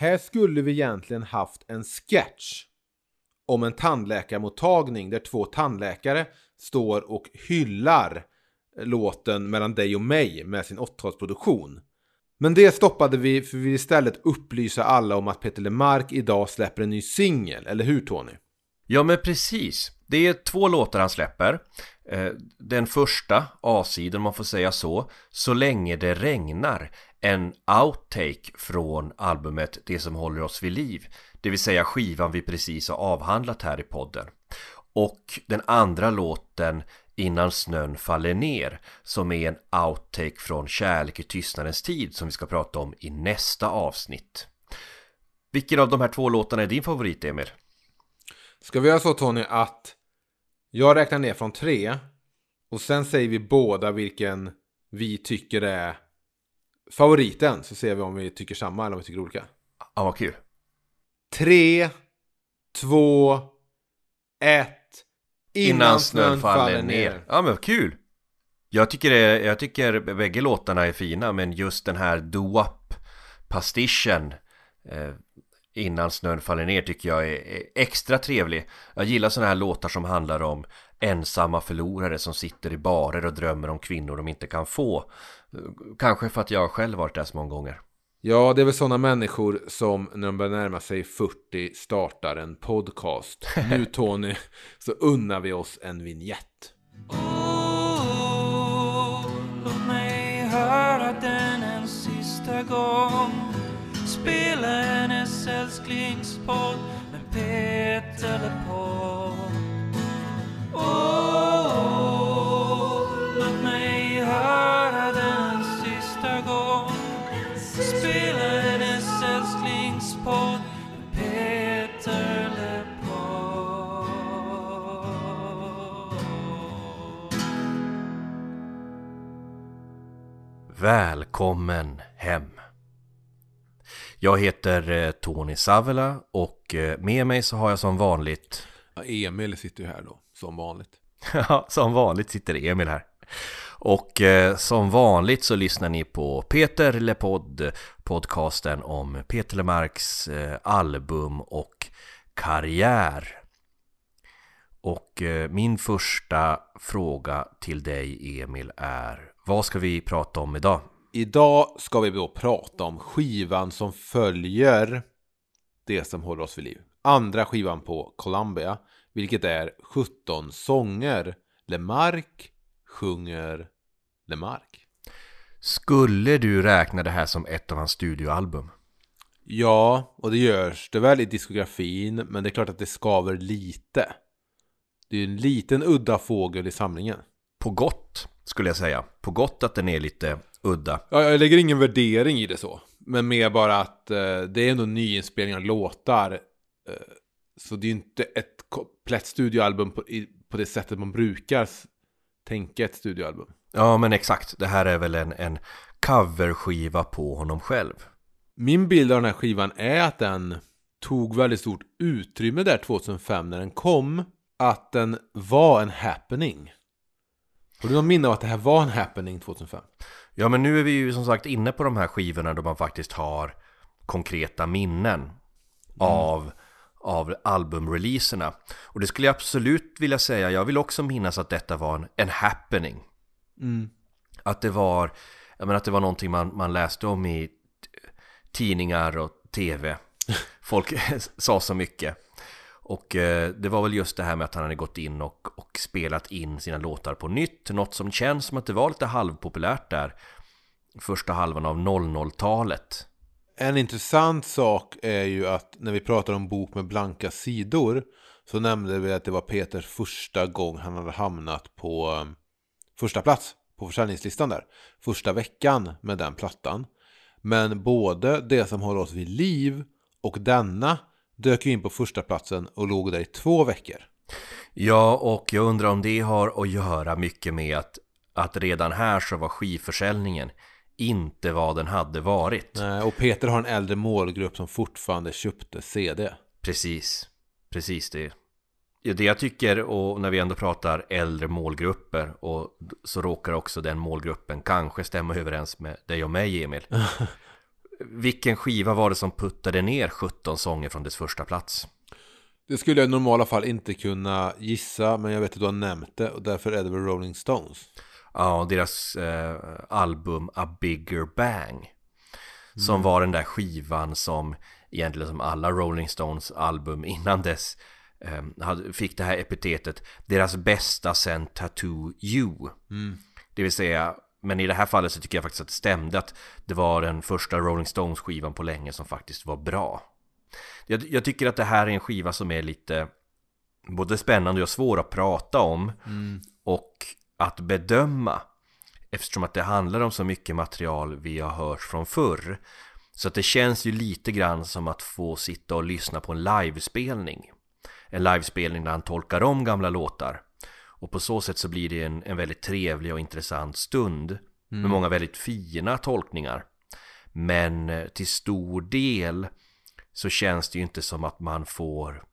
Här skulle vi egentligen haft en sketch om en tandläkarmottagning där två tandläkare står och hyllar låten mellan dig och mig med sin 80-talsproduktion. Men det stoppade vi för vi vill istället upplysa alla om att Peter Lemark idag släpper en ny singel, eller hur Tony? Ja men precis, det är två låtar han släpper. Eh, den första, A-sidan om man får säga så. Så länge det regnar. En outtake från albumet Det som håller oss vid liv Det vill säga skivan vi precis har avhandlat här i podden Och den andra låten Innan snön faller ner Som är en outtake från Kärlek i tystnadens tid Som vi ska prata om i nästa avsnitt Vilken av de här två låtarna är din favorit Emil? Ska vi göra så Tony att jag räknar ner från tre och sen säger vi båda vilken vi tycker är favoriten så ser vi om vi tycker samma eller om vi tycker olika. Ja, vad kul. Tre, två, ett. Innan, snön faller ner. Ja, men vad kul. Jag tycker, det, jag tycker bägge låtarna är fina men just den här doo-wop pastischen eh, Innan snön faller ner tycker jag är extra trevlig Jag gillar sådana här låtar som handlar om ensamma förlorare som sitter i barer och drömmer om kvinnor de inte kan få Kanske för att jag själv varit där så många gånger Ja, det är väl sådana människor som när de börjar närma sig 40 startar en podcast. Nu Tony, så unnar vi oss en vignett. Oh, låt mig höra den en sista gång Spela hennes älsklingspodd med Peter LePaul Oh, Välkommen hem. Jag heter eh, Tony Savela och eh, med mig så har jag som vanligt Ja, Emil sitter ju här då, som vanligt. Ja, som vanligt sitter Emil här. Och eh, som vanligt så lyssnar ni på Peter LePod Podcasten om Peter Lemarks eh, album och karriär. Och eh, min första fråga till dig Emil är Vad ska vi prata om idag? Idag ska vi då prata om skivan som följer det som håller oss vid liv. Andra skivan på Columbia, vilket är 17 sånger. Lemark sjunger Lemark. Skulle du räkna det här som ett av hans studioalbum? Ja, och det görs det väl i diskografin, men det är klart att det skaver lite. Det är en liten udda fågel i samlingen. På gott skulle jag säga På gott att den är lite udda Ja, jag lägger ingen värdering i det så. Men mer bara att eh, det är ändå nyinspelningar av låtar. Eh, så det är ju inte ett komplett studioalbum på, i, på det sättet man brukar tänka ett studioalbum. Ja men exakt, det här är väl en, en coverskiva på honom själv Min bild av den här skivan är att den tog väldigt stort utrymme där 2005 när den kom. Att den var en happening. Har du någon minne av att det här var en happening 2005? Ja men nu är vi ju som sagt inne på de här skivorna då man faktiskt har konkreta minnen av, av albumreleaserna. Och det skulle jag absolut vilja säga, jag vill också minnas att detta var en, en happening. Att det var, jag menar att det var någonting man, man läste om i tidningar och tv Folk sa så mycket och eh, det var väl just det här med att han hade gått in och, och spelat in sina låtar på nytt Något som känns som att det var lite halvpopulärt där Första halvan av 00-talet En intressant sak är ju att när vi pratar om bok med blanka sidor så nämnde vi att det var Peters första gång han hade hamnat på eh, första plats på försäljningslistan där. Första veckan med den plattan. Men både det som håller oss vid liv och denna dök ju in på första platsen och låg där i två veckor. Ja, och jag undrar om det har att göra mycket med att, att redan här så var skivförsäljningen inte vad den hade varit Nej, Och Peter har en äldre målgrupp som fortfarande köpte CD. Precis, precis det. Det jag tycker, och när vi ändå pratar äldre målgrupper och så råkar också den målgruppen kanske stämma överens med dig och mig Emil vilken skiva var det som puttade ner 17 sånger från dess första plats? Det skulle jag i normala fall inte kunna gissa, men jag vet att du har nämnt det och därför är det väl Rolling Stones. Ja, deras eh, album A Bigger Bang. Som var den där skivan som egentligen som alla Rolling Stones album innan dess eh, fick det här epitetet deras bästa sen Tattoo You. Det vill säga, men i det här fallet så tycker jag faktiskt att det stämde att det var den första Rolling Stones skivan på länge som faktiskt var bra. Jag, jag tycker att det här är en skiva som är lite både spännande och svår att prata om och att bedöma eftersom att det handlar om så mycket material vi har hört från förr. Så att det känns ju lite grann som att få sitta och lyssna på en livespelning. En livespelning där han tolkar om gamla låtar. Och på så sätt så blir det en, en väldigt trevlig och intressant stund. Med många väldigt fina tolkningar. Men eh, till stor del så känns det ju inte som att man får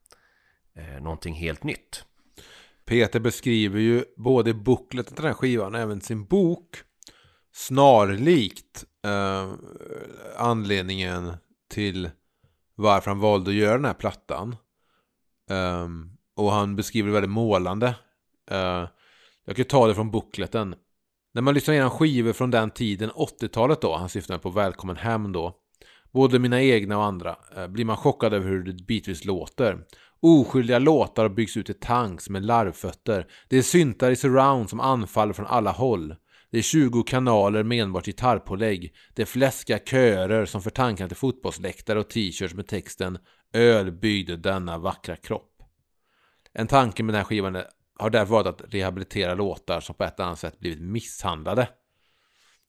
eh, någonting helt nytt. Peter beskriver ju både bookletet till den här skivan och även sin bok snarlikt eh, anledningen till varför han valde att göra den här plattan. Ehm, och han beskriver väldigt målande. Eh, jag kan ta det från bookleten. När man lyssnar igenom skivor från den tiden, 80-talet då, han syftar på Välkommen Hem då, både mina egna och andra, eh, blir man chockad över hur det bitvis låter. Oskyldiga låtar byggs ut i tanks med larvfötter. Det är syntar i surround som anfaller från alla håll. Det är 20 kanaler med enbart gitarrpålägg. Det är fläskiga körer som för tankarna till fotbollsläktare och t-shirts med texten Öl byggde denna vackra kropp. En tanke med den här skivan är- har därför varit att rehabilitera låtar som på ett eller annat sätt blivit misshandlade.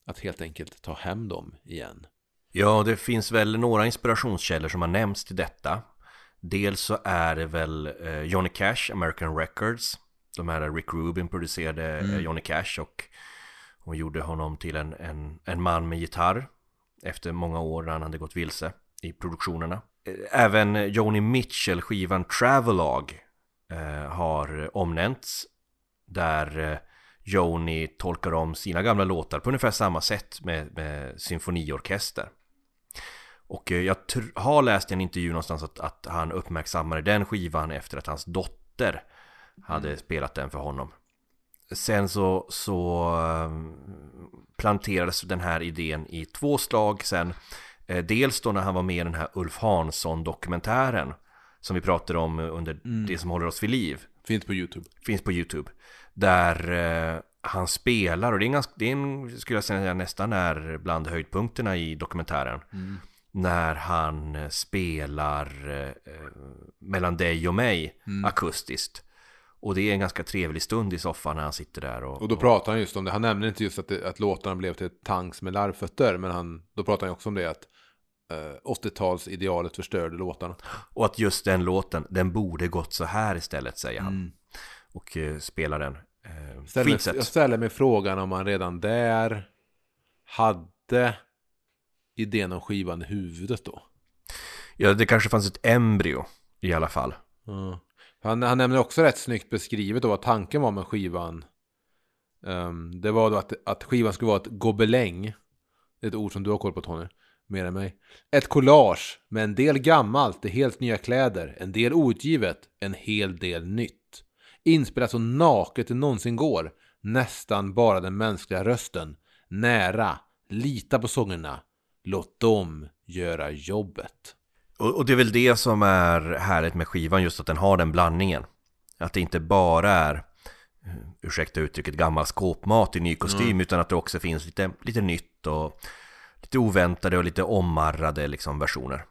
Att helt enkelt ta hem dem igen. Ja, det finns väl några inspirationskällor som har nämnts till detta. Dels så är det väl eh, Johnny Cash, American Records. De här Rick Rubin producerade eh, Johnny Cash och, och gjorde honom till en, en, en man med gitarr. Efter många år när han hade gått vilse i produktionerna. Eh, Även eh, Joni Mitchell, skivan Travelogue, eh, har omnämnts. Där eh, Joni tolkar om sina gamla låtar på ungefär samma sätt med, med symfoniorkester. Och eh, jag har läst i en intervju någonstans att, att han uppmärksammade den skivan efter att hans dotter hade spelat den för honom. Sen så, så eh, planterades den här idén i två slag sen. Dels då när han var med i den här Ulf Hansson-dokumentären som vi pratade om under Det som håller oss vid liv Finns på YouTube. finns på YouTube. Där eh, han spelar och det är, en ganska, det är en, skulle jag säga nästan är bland höjdpunkterna i dokumentären. När han eh, spelar eh, eh, mellan dig och mig akustiskt. Och det är en ganska trevlig stund i soffan när han sitter där och, Och då pratar han just om det. Han nämner inte just att, det, att låtarna blev till tanks med larvfötter. Men han, då pratar han också om det att 80-talsidealet förstörde låtarna. och att just den låten, den borde gått så här istället säger han. Och eh, spelar den. Eh, Ställer, fint sätt. jag ställer mig frågan om han redan där hade idén om skivan i huvudet då. Ja, det kanske fanns ett embryo i alla fall. Ja. Han, han nämner också rätt snyggt beskrivet då vad tanken var med skivan. Ehm, det var då att, att skivan skulle vara ett gobeläng. Det är ett ord som du har koll på Tony. Mer än mig. Ett collage med en del gammalt i helt nya kläder. En del outgivet. En hel del nytt. Inspelat så naket det någonsin går. Nästan bara den mänskliga rösten. Nära. Lita på sångerna. Låt dem göra jobbet. Och, och det är väl det som är härligt med skivan, just att den har den blandningen. Att det inte bara är, eh, ursäkta uttrycket, gammal skåpmat i ny kostym, utan att det också finns lite, lite nytt och lite oväntade och lite omarrade liksom versioner.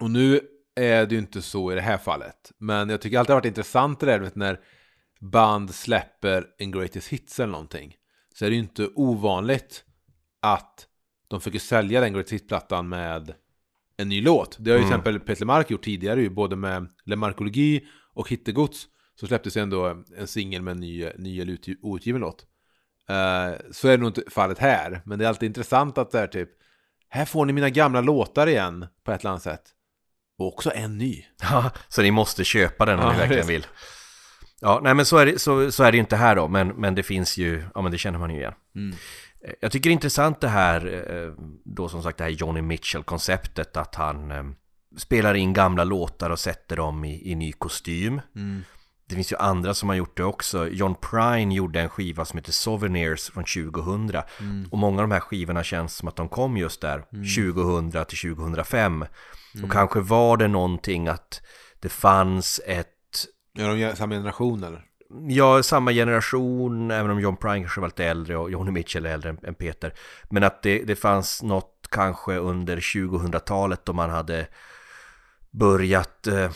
Och nu är det ju inte så i det här fallet. Men jag tycker alltid det har varit intressant det där vet, när band släpper en greatest hits eller någonting. Så är det ju inte ovanligt att de försöker sälja den greatest hits-plattan med en ny låt. Det har ju till exempel Peter Mark gjort tidigare ju, både med Le Marcologi och Hittegods. Så släpptes ändå en singel med en ny, ny eller utgi- outgiven låt. Eh, så är det nog inte fallet här. Men det är alltid intressant att det är typ Här får ni mina gamla låtar igen på ett eller annat sätt. Och också en ny. Ja, så ni måste köpa den om Ja, ni verkligen vill. Ja, nej men så är det, så, så är det inte här då, men, men det finns ju, ja men det känner man ju igen. Eh, Jag tycker det är intressant det här, eh, då som sagt det här Johnny Mitchell-konceptet att han eh, spelar in gamla låtar och sätter dem i, i ny kostym. Det finns ju andra som har gjort det också. John Prine gjorde en skiva som heter Souvenirs från 2000. Och många av de här skivorna känns som att de kom just där, 2000 till 2005. Och kanske var det någonting att det fanns ett Är de samma generation eller? Ja, samma generation, även om John Prine kanske var lite äldre och Johnny Mitchell är äldre än Peter. Men att det, det fanns något kanske under 2000-talet då man hade börjat... Eh,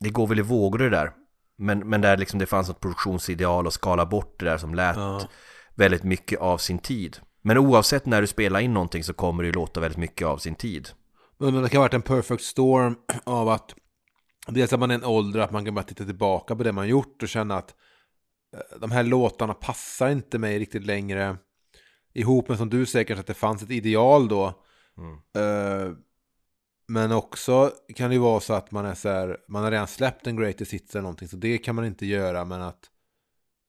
det går väl i vågor det där. Men, men där liksom det fanns något produktionsideal och skala bort det där som lät Ja. väldigt mycket av sin tid. Men oavsett när du spelar in någonting så kommer det ju låta väldigt mycket av sin tid. Men det kan ha varit en perfect storm av att dels att man är en ålder, att man kan bara titta tillbaka på det man gjort och känna att eh, de här låtarna passar inte mig riktigt längre. Ihop med som du säger kanske att det fanns ett ideal då. Eh, Men också kan det ju vara så att man är så här, man har redan släppt en greatest hits eller någonting, så det kan man inte göra, men att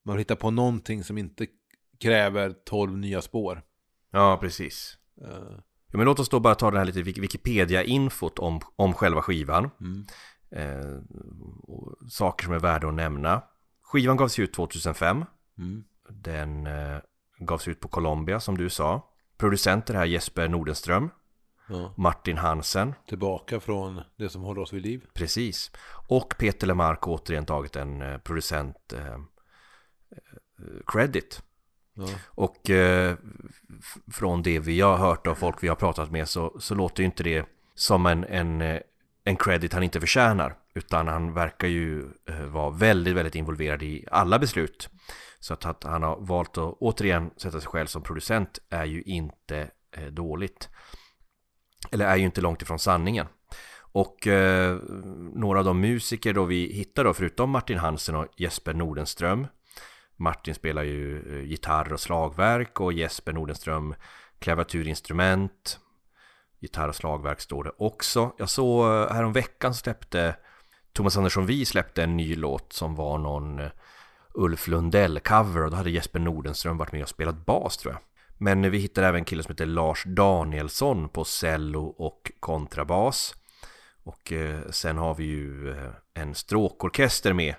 man vill hitta på någonting som inte kräver 12 nya spår. Ja, precis. Eh, Ja, men låt oss då bara ta det här lite Wik- Wikipedia-infot om, om själva skivan. Mm. Eh, saker som är värda att nämna. Skivan gavs ut 2005. Mm. Den eh, gavs ut på Columbia som du sa. Producenter här Jesper Nordenström, Ja. Martin Hansen, Tillbaka från det som håller oss vid liv. precis. Och Peter Lemark återigen tagit en eh, producent eh, eh, credit. Ja. Och eh, från det vi har hört av folk vi har pratat med så, så låter ju inte det som en, en, eh, en credit han inte förtjänar. Utan han verkar ju eh, vara väldigt, väldigt involverad i alla beslut. Så att, att han har valt att återigen sätta sig själv som producent är ju inte eh, dåligt. Eller är ju inte långt ifrån sanningen. Och eh, några av de musiker då vi hittar då, förutom Martin Hansen och Jesper Nordenström. Martin spelar ju eh, gitarr och slagverk och Jesper Nordenström klaviaturinstrument. Gitarr och slagverk står det också. Jag såg eh, häromveckan släppte Thomas Andersson Vi släppte en ny låt som var någon eh, Ulf Lundell-cover och då hade Jesper Nordenström varit med och spelat bas tror jag. Men vi hittade även en kille som heter Lars Danielsson på cello och kontrabas. Och eh, sen har vi ju eh, en stråkorkester med,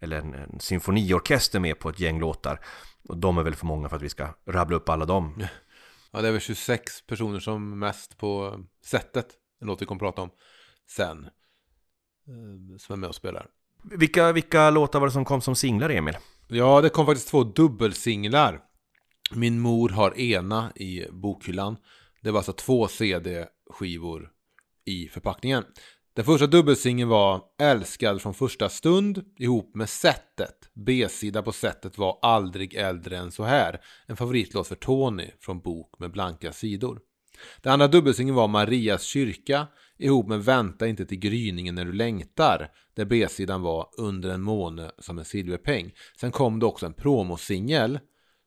eller en, en symfoniorkester med på ett gäng låtar. Och de är väl för många för att vi ska rabbla upp alla dem. Ja, det är väl 26 personer som mest på sättet. En låt vi kommer prata om sen. eh, Som är med och spelar. Vilka, vilka låtar var det som kom som singlar, Emil? Ja, det kom faktiskt två dubbelsinglar. Min mor har ena i bokhyllan. Det var alltså två CD-skivor i förpackningen. Den första dubbelsingeln var Älskad från första stund ihop med Sättet. B-sida på Sättet var Aldrig äldre än så här. En favoritlåt för Tony från Bok med blanka sidor. Den andra dubbelsingeln var Marias kyrka ihop med Vänta inte till gryningen när du längtar. Där B-sidan var Under en måne som en silverpeng. Sen kom det också en promosingel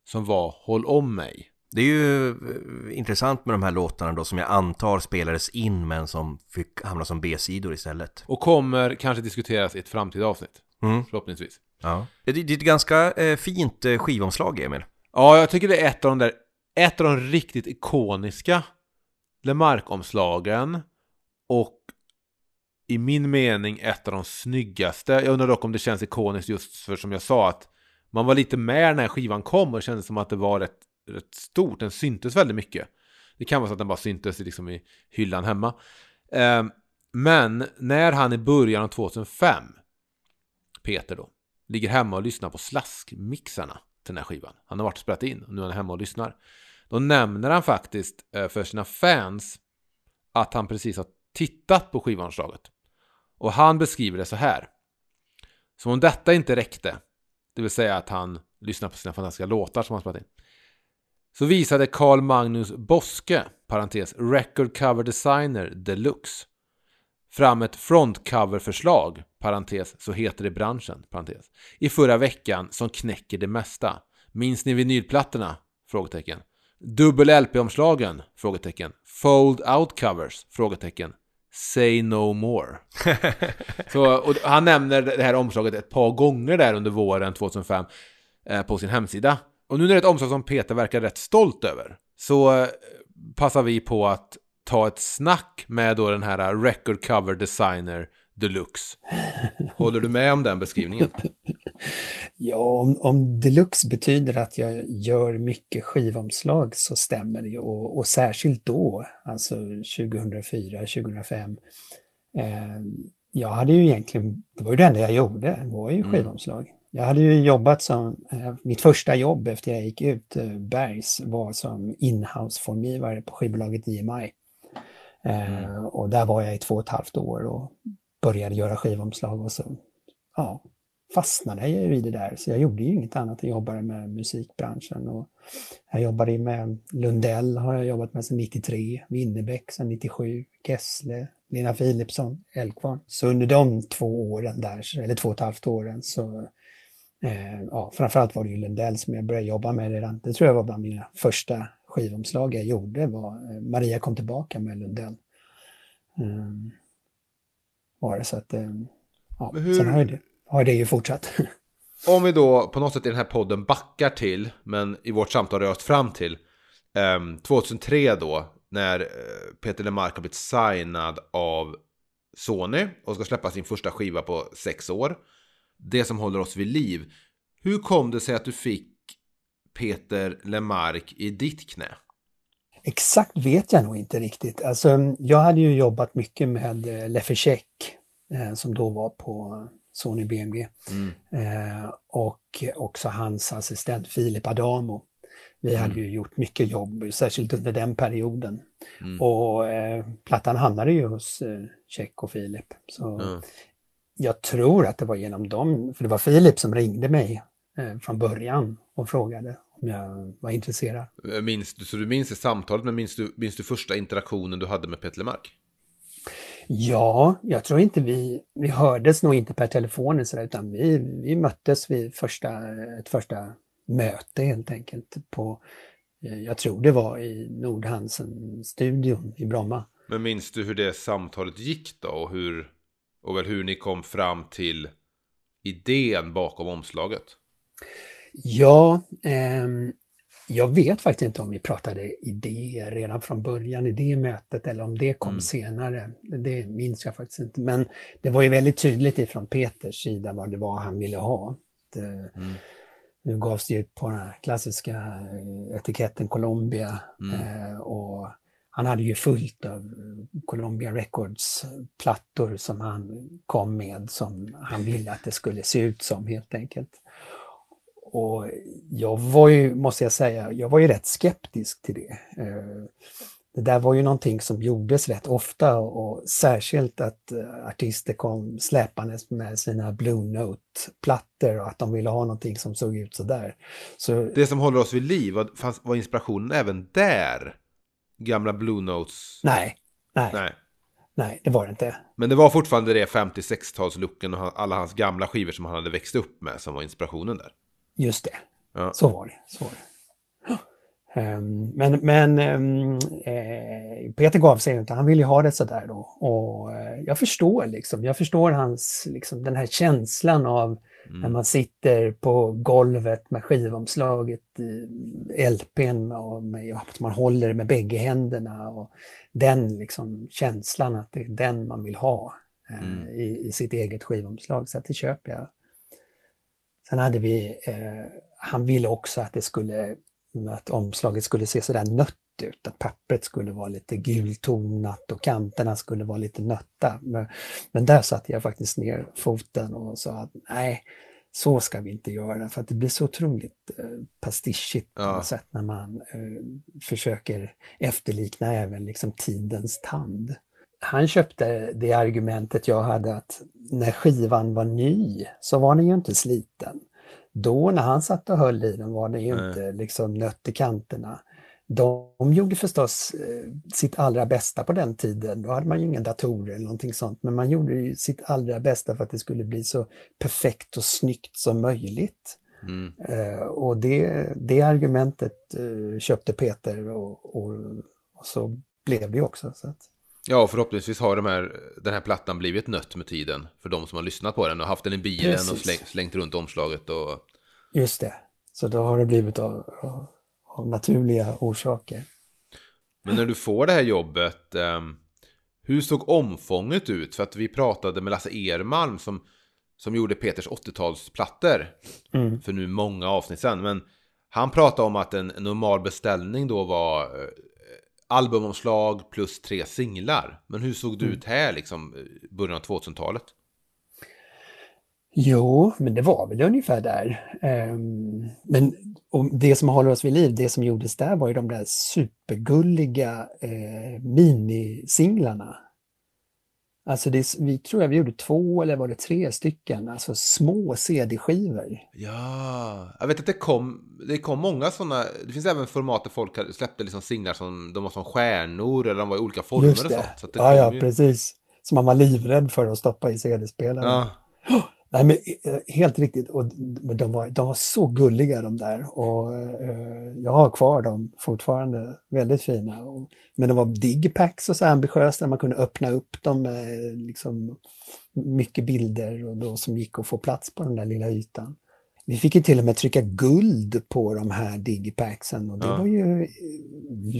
som var Håll om mig. Det är ju eh, intressant med de här låtarna då som jag antar spelades in men som fick hamna som B-sidor istället. Och kommer kanske diskuteras i ett framtida avsnitt. Mm. Förhoppningsvis. Ja. Det, det är ett ganska eh, fint eh, skivomslag, Emil. Ja, jag tycker det är ett av de där, ett av de riktigt ikoniska Lemark-omslagen och i min mening ett av de snyggaste. Jag undrar dock om det känns ikoniskt just för som jag sa att man var lite med när skivan kom och det kändes som att det var rätt, rätt stort. Den syntes väldigt mycket. Det kan vara så att den bara syntes liksom i hyllan hemma. Eh, Men när han i början av 2005, Peter då, ligger hemma och lyssnar på slaskmixarna till den här skivan. Han har varit och spelat in och nu är han hemma och lyssnar. Då nämner han faktiskt eh, för sina fans att han precis har tittat på skivomslaget. Och han beskriver det så här. Som om detta inte räckte, det vill säga att han lyssnar på sina fantastiska låtar som han spelat in. Så visade Carl Magnus Boske, parentes, record cover designer deluxe, fram ett frontcoverförslag, parentes, så heter det i branschen, parentes, i förra veckan som knäcker det mesta. Minns ni vinylplattorna? Frågetecken. Dubbel LP-omslagen? Frågetecken. Fold out covers? Frågetecken. Say no more. Så, och han nämner det här omslaget ett par gånger där under våren 2005 eh, på sin hemsida. Och nu när det är ett omslag som Peter verkar rätt stolt över så eh, passar vi på att ta ett snack med då den här record cover designer deluxe. Håller du med om den beskrivningen? Ja, om, om deluxe betyder att jag gör mycket skivomslag så stämmer det. Och, och särskilt då, alltså 2004, 2005. Eh, jag hade ju egentligen, det var ju det enda jag gjorde, var ju Mm. skivomslag. Jag hade ju jobbat som, eh, mitt första jobb efter jag gick ut eh, Bergs var som inhouse-formgivare på skivbolaget EMI. Eh, och där var jag i två och ett halvt år och började göra skivomslag och så ja, fastnade jag ju i det där. Så jag gjorde ju inget annat än jobbade med musikbranschen. Och jag jobbade med Lundell har jag jobbat med sedan 93, Winnerbäck sedan 97, Gessle, Lena Philipsson, Eldkvarn. Så under de två åren där, eller två och ett halvt åren så eh, ja, framförallt var det ju Lundell som jag började jobba med redan. Det tror jag var bland mina första skivomslag jag gjorde var eh, Maria kom tillbaka med Lundell. Um, var det så att, eh, ja, hur- sen har, ju det, har det ju fortsatt. Om vi då på något sätt i den här podden backar till, men i vårt samtal rört fram till, ehm, 2003 då, när eh, Peter Lemark har blivit signad av Sony och ska släppa sin första skiva på sex år. Det som håller oss vid liv. Hur kom det sig att du fick Peter Lemark i ditt knä? Exakt vet jag nog inte riktigt. Alltså, jag hade ju jobbat mycket med eh, Leffe Check, eh, som då var på Sony BMG. Mm. Eh, och också hans assistent Filip Adamo. Vi hade ju gjort mycket jobb, särskilt under den perioden. Mm. Och eh, plattan hamnade ju hos eh, Check och Filip. Så Ja. jag tror att det var genom dem, för det var Filip som ringde mig eh, från början och frågade om jag var intresserad. Minns du, så du minns det samtalet, men minns du, minns du första interaktionen du hade med Peter Lemark? Ja, jag tror inte vi, vi hördes nog inte per telefon så där, utan vi, vi möttes vid första, ett första möte helt enkelt på, eh, jag tror det var i Nordhansen-studion i Bromma. Men minns du hur det samtalet gick då? Och hur, och väl hur ni kom fram till idén bakom omslaget? Ja, ehm, jag vet faktiskt inte om vi pratade idéer redan från början i det mötet eller om det kom Mm. senare. Det minns jag faktiskt inte. Men det var ju väldigt tydligt ifrån Peters sida vad det var han ville ha. Det, Mm. Nu gavs det ut på den här klassiska eh, etiketten Columbia Mm. eh, och han hade ju fullt av eh, Columbia Records plattor som han kom med som han ville att det skulle se ut som helt enkelt. Och jag var ju, måste jag säga, jag var ju rätt skeptisk till det. Eh, Det där var ju någonting som gjordes rätt ofta och särskilt att eh, artister kom släpandes med sina Blue Note-plattor och att de ville ha någonting som såg ut sådär. Så Det som håller oss vid liv, var, inspirationen även där? Gamla Blue Notes? nej, nej, nej, Nej. det var det inte. Men det var fortfarande det 50-60-talslooken och alla hans gamla skivor som han hade växt upp med som var inspirationen där. Just det, Ja. så var det. Så var det. Ehm, Men, men ehm, eh, Peter gav sig inte, han ville ju ha det sådär då. Och eh, jag förstår liksom, jag förstår hans, liksom den här känslan av när Mm. man sitter på golvet med skivomslaget i LPn och med, att man håller med bägge händerna. Och den liksom känslan att det är den man vill ha eh, Mm. i, i sitt eget skivomslag. Så att det köper jag. Sen hade vi, eh, han ville också att det skulle, att omslaget skulle se sådär nött ut, att pappret skulle vara lite gultonat och kanterna skulle vara lite nötta. Men, men där satte jag faktiskt ner foten och sa att nej, så ska vi inte göra för att det blir så otroligt eh, pastischigt på Ja. något sätt när man eh, försöker efterlikna även liksom tidens tand. Han köpte det argumentet jag hade att när skivan var ny så var den ju inte sliten. Då när han satt och höll i den var den ju Nej. inte liksom nött i kanterna. De gjorde förstås eh, sitt allra bästa på den tiden. Då hade man ju inga datorer eller någonting sånt. Men man gjorde sitt allra bästa för att det skulle bli så perfekt och snyggt som möjligt. Mm. Eh, och det, det argumentet eh, köpte Peter och, och, och så blev det också. Så att, Ja, och förhoppningsvis har de här, den här plattan blivit nött med tiden för de som har lyssnat på den och haft den i bilen och Precis. släng, slängt runt omslaget och... just det. Så då har det blivit av, av, naturliga orsaker. Men när du får det här jobbet, ehm, hur såg omfånget ut? För att vi pratade med Lasse Ermalm som, som gjorde Peters 80-talsplattor Mm. för nu många avsnitt sedan. Men han pratade om att en, en normal beställning då var eh, albumomslag plus tre singlar. Men hur såg det ut här liksom i början av 2000-talet? Jo, men det var väl ungefär där. Ehm, men och det som håller oss vid liv, det som gjordes där var ju de där supergulliga eh, minisinglarna. Alltså det, vi tror jag vi gjorde två eller var det tre stycken, alltså små CD-skivor. Ja, jag vet att det kom, det kom många sådana, det finns även format där folk släppte liksom singlar som de var som stjärnor eller de var i olika former Just och det. sånt. Så det ja, ja, ju- precis. Som man var livrädd för att stoppa i CD-spelaren. Ja, Nej, men eh, helt riktigt. Och men de, var, de var så gulliga de där. Och eh, jag har kvar dem fortfarande. Väldigt fina. Och, men de var digipacks och så ambitiösa. där Man kunde öppna upp dem med liksom, mycket bilder och då, som gick att få plats på den där lilla ytan. Vi fick ju till och med trycka guld på de här digipacksen och det Ja. var ju eh,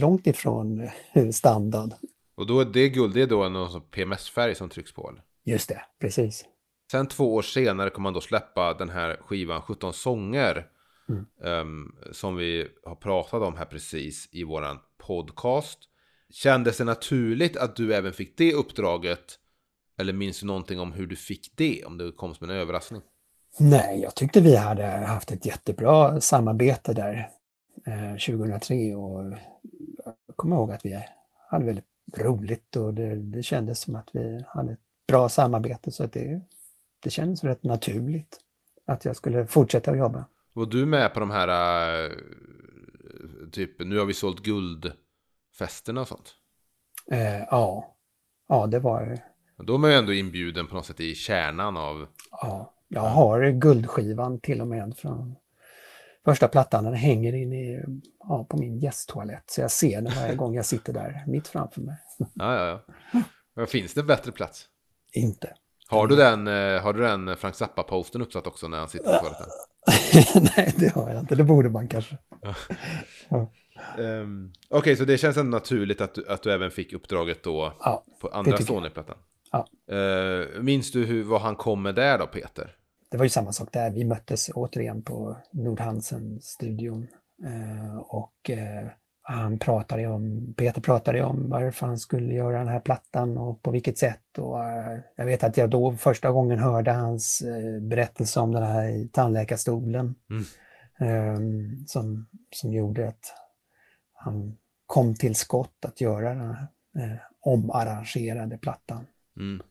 långt ifrån eh, standard. och då det guld, det är då någon PMS-färg som trycks på eller? Just det, precis. Sen två år senare kommer man då släppa den här skivan 17 sånger. Mm. ehm, som vi har pratat om här precis i våran podcast. Kändes det naturligt att du även fick det uppdraget? Eller minns du någonting om hur du fick det? Om det kom som en överraskning? Nej, jag tyckte vi hade haft ett jättebra samarbete där eh, 2003 och jag kommer ihåg att vi hade väldigt roligt och det, det kändes som att vi hade ett bra samarbete så att det, det kändes rätt naturligt att jag skulle fortsätta att jobba. Var du med på de här, eh, typ, nu har vi sålt guldfesterna och sånt? Eh, ja, ja, det var Då är man ju ändå inbjuden på något sätt i kärnan av... Ja, jag har guldskivan till och med från första plattan. Den hänger in i, ja, på min gästtoalett. Så jag ser den varje gång jag sitter där mitt framför mig. Ja, ja, ja. Finns det en bättre plats? Inte. Har du den, eh, har du den Frank Zappa-posten uppsatt också när han sitter på toaletten? Nej, det har jag inte. Det borde man kanske. Um, Okej, så det känns ändå naturligt att du, att du även fick uppdraget då Ja, på andra. Sony-plattan. Ja. Eh, minns du hur, vad han kom med där då, Peter? det var ju samma sak där. Vi möttes återigen på Nordhansen-studion. Eh, och eh, han pratade om, Peter pratade om varför han skulle göra den här plattan och på vilket sätt. Och, eh, jag vet att jag då första gången hörde hans eh, berättelse om den här tandläkarstolen. Mm. eh, som, som gjorde att han kom till skott att göra den här eh, omarrangerade plattan. Mm.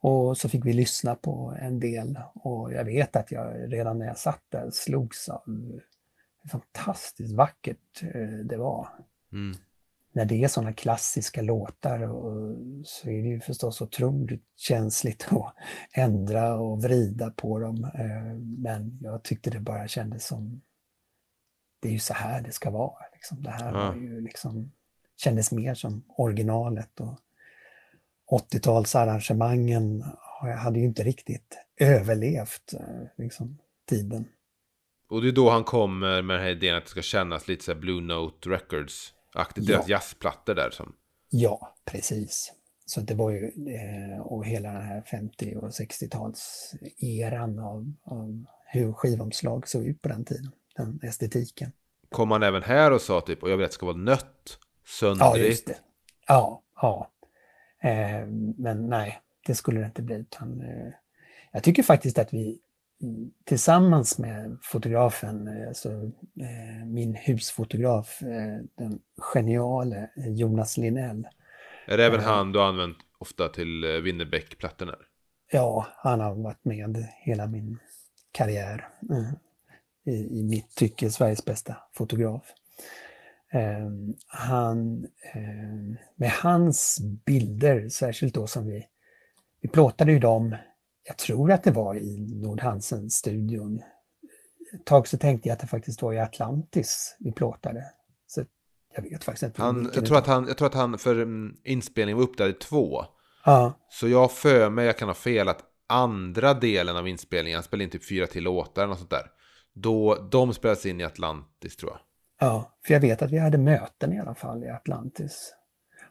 Och så fick vi lyssna på en del och jag vet att jag redan när jag satt där slogs av fantastiskt vackert eh, det var. Mm. När det är sådana klassiska låtar och, så är det ju förstås otroligt känsligt att ändra och vrida på dem. eh, Men jag tyckte det bara kändes som det är ju så här det ska vara. Liksom. Det här var ju liksom, kändes mer som originalet. Och 80-talsarrangemangen hade ju inte riktigt överlevt eh, liksom, tiden. Och det är då han kommer med den här idén att det ska kännas lite så här Blue Note Records-aktigt. Ja. Deras jazzplattor där som... Ja, precis. Så det var ju, eh, och hela den här 50 och 60-tals-eran av, av hur skivomslag såg ut på den tiden, den estetiken. Kom han även här och sa typ, och jag vill att det ska vara nött, Ja, just söndrigt. det. Ja, ja. Eh, men nej, det skulle det inte bli. Utan, eh, jag tycker faktiskt att vi tillsammans med fotografen, eh, alltså, eh, min husfotograf, eh, den geniale Jonas Linell, Är det även han du har använt ofta till Winnerbäck-plattorna? Ja, han har varit med hela min karriär. I, i mitt tycke Sveriges bästa fotograf. Eh, han, eh, med hans bilder, särskilt då som vi, vi plåtade ju dem, jag tror att det var i Nordhansen-studion. Ett tag så tänkte jag att det faktiskt var i Atlantis vi plåtade. Så jag vet faktiskt inte. Han, jag, tror att han, jag tror att han för mm, inspelningen var uppdelad i två. Ja, Så jag för mig, jag kan ha fel, att andra delen av inspelningen, han spelade in typ fyra till låtar eller något sånt där. Då, de spelades in i Atlantis tror jag. Ja, för jag vet att vi hade möten i alla fall i Atlantis.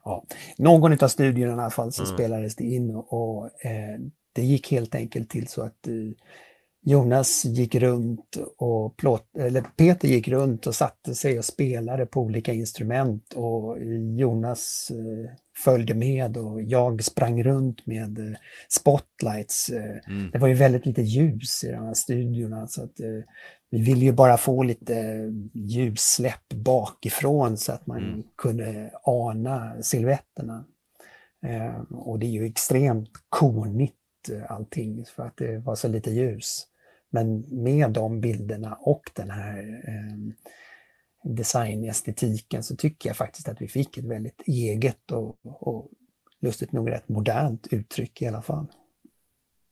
Ja, någon av studierna i alla fall så Mm. spelades det in och, och eh, det gick helt enkelt till så att eh, Jonas gick runt och plåt, eller Peter gick runt och satte sig och spelade på olika instrument och Jonas eh, följde med och jag sprang runt med eh, spotlights. Eh, Mm. det var ju väldigt lite ljus i de här studiorna så att eh, vi ville ju bara få lite ljussläpp bakifrån så att man Mm. kunde ana silhuetterna. Eh, och det är ju extremt konigt eh, allting för att det var så lite ljus. Men med de bilderna och den här eh, designestetiken så tycker jag faktiskt att vi fick ett väldigt eget och, och lustigt nog rätt modernt uttryck i alla fall.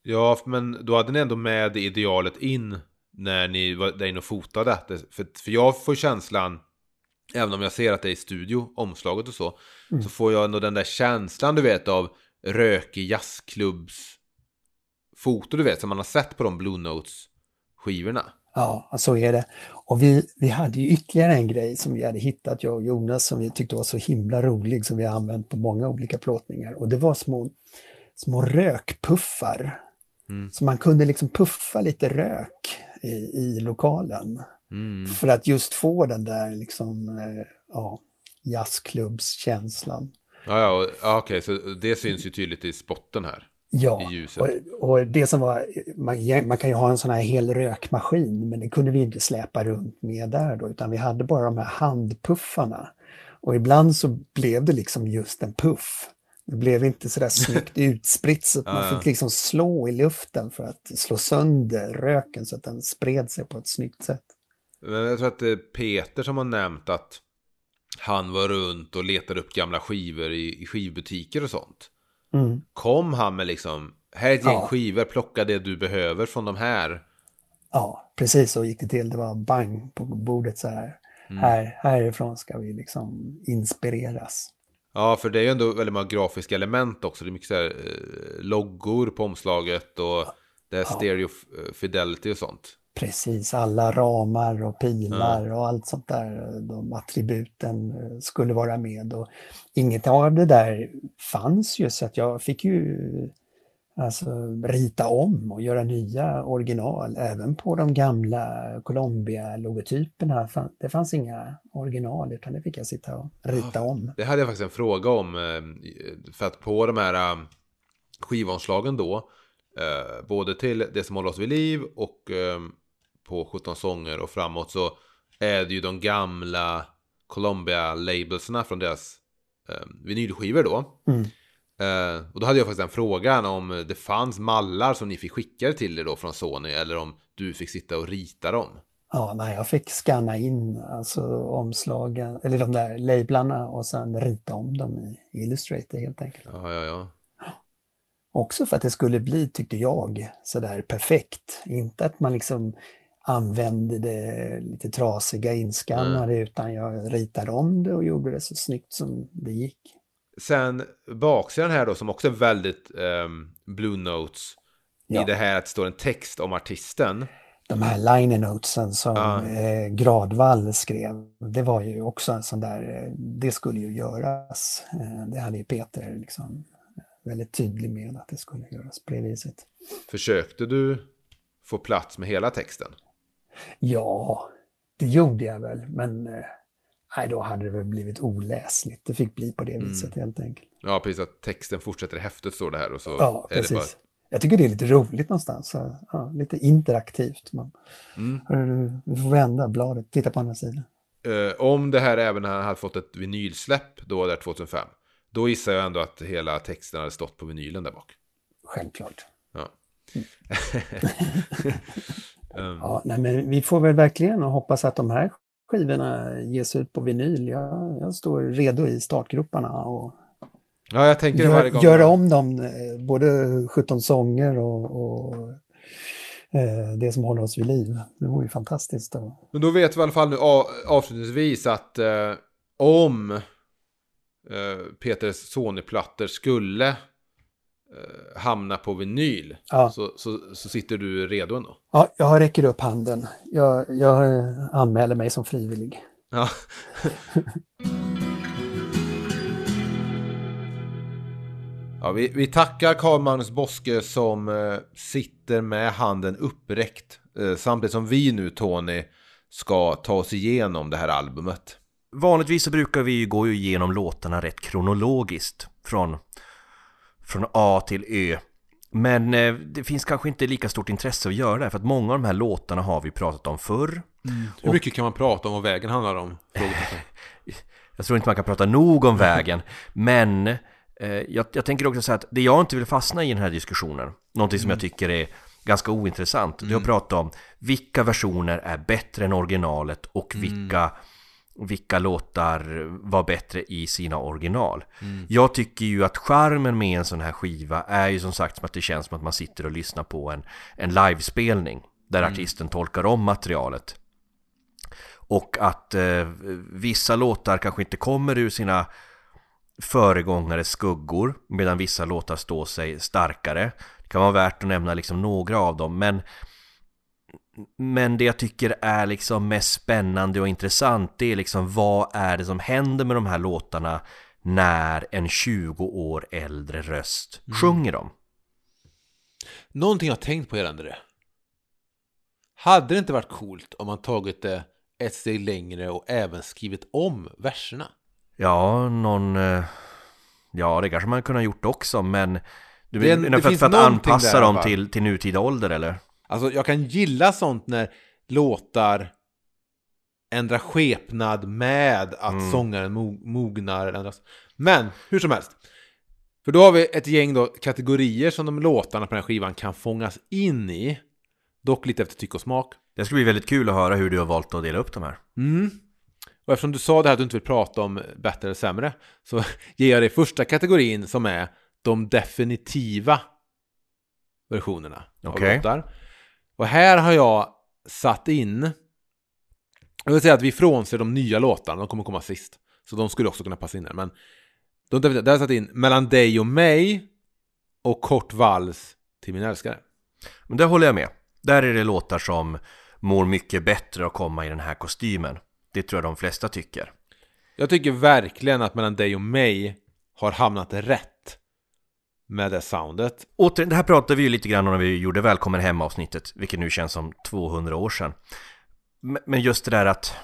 Ja, men då hade ni ändå med det idealet in när ni var där inne och fotade. För, för jag får känslan, även om jag ser att det är i studio, omslaget och så, Mm. så får jag ändå den där känslan du vet av rökig jazzklubbs foto du vet som man har sett på de Blue Notes skivorna. Ja, så är det. Och vi, vi hade ju ytterligare en grej som vi hade hittat, jag och Jonas, som vi tyckte var så himla rolig, som vi har använt på många olika plåtningar. Och det var små, små rökpuffar. Mm. Så man kunde liksom puffa lite rök i, i lokalen. Mm. För att just få den där liksom, eh, ja, jazzklubbskänslan. Ja, ja, ja okej, så det syns ju tydligt i spotten här. Ja, I ljuset. och, och det som var, man, man kan ju ha en sån här hel rökmaskin, men det kunde vi inte släpa runt med där då, utan vi hade bara de här handpuffarna. Och ibland så blev det liksom just en puff. Det blev inte sådär snyggt utspritt så att man fick liksom slå i luften för att slå sönder röken så att den spred sig på ett snyggt sätt. Men jag tror att det är Peter som har nämnt att han var runt och letade upp gamla skivor i, i skivbutiker och sånt. Mm. Kom han med liksom, här är ett gäng Ja. skivor, plocka det du behöver från de här. Ja, precis så gick det till. Det var bang på bordet så här. Mm. här härifrån ska vi liksom inspireras. Ja, för det är ju ändå väldigt många grafiska element också. Det är mycket så här, eh, loggor på omslaget och det är stereo f- fidelity och sånt. Precis, alla ramar och pilar och allt sånt där, de attributen eh, skulle vara med. Och inget av det där fanns ju så att jag fick ju alltså, rita om och göra nya original även på de gamla Colombia-logotyperna. Det fanns inga original utan det fick jag sitta och rita om. Det hade jag faktiskt en fråga om. eh, För att på de här eh, skivomslagen då. Både till Det som håller oss vid liv och på 17 sånger och framåt så är det ju de gamla Columbia-labelserna från deras eh, vinylskivor då. Mm. Eh, och då hade jag faktiskt en fråga om det fanns mallar som ni fick skickade till er då från Sony eller om du fick sitta och rita dem. Ja, nej, jag fick scanna in alltså omslagen, eller de där lablarna och sen rita om dem i Illustrator helt enkelt. Ja, ja, ja. Också för att det skulle bli, tyckte jag, sådär perfekt. Inte att man liksom använde det lite trasiga inskannade utan jag ritade om det och gjorde det så snyggt som det gick. Sen baksidan här då som också är väldigt ehm, Blue Notes. Ja. I det här att det står en text om artisten. De här liner notesen som Ja. eh, Gradvall skrev, det var ju också en sån där, eh, det skulle ju göras. Eh, det hade ju Peter liksom väldigt tydlig med att det skulle göras på det viset. Försökte du få plats med hela texten? Ja, det gjorde jag väl, men eh, nej, då hade det väl blivit oläsligt. Det fick bli på det Mm. viset helt enkelt. Ja, precis att texten fortsätter i häftet står det här och så Ja, det bara... precis. Jag tycker det är lite roligt någonstans. Så, ja, lite interaktivt. Man, Mm. du får vända bladet, titta på andra sidan. Eh, om det här även hade fått ett vinylsläpp då där 2005. Då gissar jag ändå att hela texten hade stått på vinylen där bak. Självklart. Ja. Ehm, Ja, nej, men vi får väl verkligen hoppas att de här skivorna ges ut på vinyl. Jag, jag står redo i startgroparna och ja, jag tänker varje gör, gång. göra om dem, eh, både 17 sånger och, och eh, det som håller oss vid liv. Det vore ju fantastiskt. Då. Men då vet vi i alla fall nu avslutningsvis att eh, om eh, Peters Sony-plattor skulle eh, hamna på vinyl Ja. så, så, så sitter du redo ändå. Ja, jag räcker upp handen. Jag, jag anmäler mig som frivillig. Ja. ja, vi, vi tackar Carl Magnus Boske som eh, sitter med handen uppräckt. Eh, samtidigt som vi nu, Tony, ska ta oss igenom det här albumet. Vanligtvis så brukar vi ju gå igenom låtarna rätt kronologiskt från, från A till Ö. Men eh, det finns kanske inte lika stort intresse att göra det för att många av de här låtarna har vi pratat om förr. Hur mycket kan man prata om vad vägen handlar om? Jag tror inte man kan prata nog om vägen, men eh, jag, jag tänker också säga att det jag inte vill fastna i den här diskussionen, någonting som jag tycker är ganska ointressant, det är att prata om vilka versioner är bättre än originalet och vilka, vilka låtar var bättre i sina original. Jag tycker ju att charmen med en sån här skiva är ju som sagt som att det känns som att man sitter och lyssnar på en, en livespelning där artisten tolkar om materialet. Och att eh, vissa låtar kanske inte kommer ur sina föregångares skuggor medan vissa låtar står sig starkare. Det kan vara värt att nämna liksom några av dem men men det jag tycker är liksom mest spännande och intressant det är liksom vad är det som händer med de här låtarna när en 20 år äldre röst sjunger dem. Någonting jag har tänkt på gällande det. Hade det inte varit coolt om man tagit det ett steg längre och även skrivit om verserna? Ja, någon... eh, Ja, det kanske man kunde ha gjort också, men... Du, Det är det för, att- finns för att någonting anpassa där, dem va? till, till nutida ålder, eller? Alltså jag kan gilla sånt när låtar ändrar skepnad med att Mm. sångaren mo- mognar eller ändras. Men hur som helst. För då har vi ett gäng då kategorier som de låtarna på den här skivan kan fångas in i. Dock lite efter tycke och smak. Det ska bli väldigt kul att höra hur du har valt att dela upp de här. Mm. Och eftersom du sa det här att du inte vill prata om bättre eller sämre så ger jag dig första kategorin som är de definitiva versionerna av låtar. Och här har jag satt in jag vill säga att vi frånser de nya låtarna, de kommer komma sist. Så de skulle också kunna passa in här. Men de, där har jag satt in Mellan dig och mig och Kort vals till min älskare. Men där håller jag med. Där är det låtar som mår mycket bättre att komma i den här kostymen. Det tror jag de flesta tycker. Jag tycker verkligen att Mellan dig och mig har hamnat rätt med det soundet. Återigen, det här pratade vi ju lite grann om när vi gjorde Välkommen hem avsnittet, vilket nu känns som 200 år sedan. Men- just det där att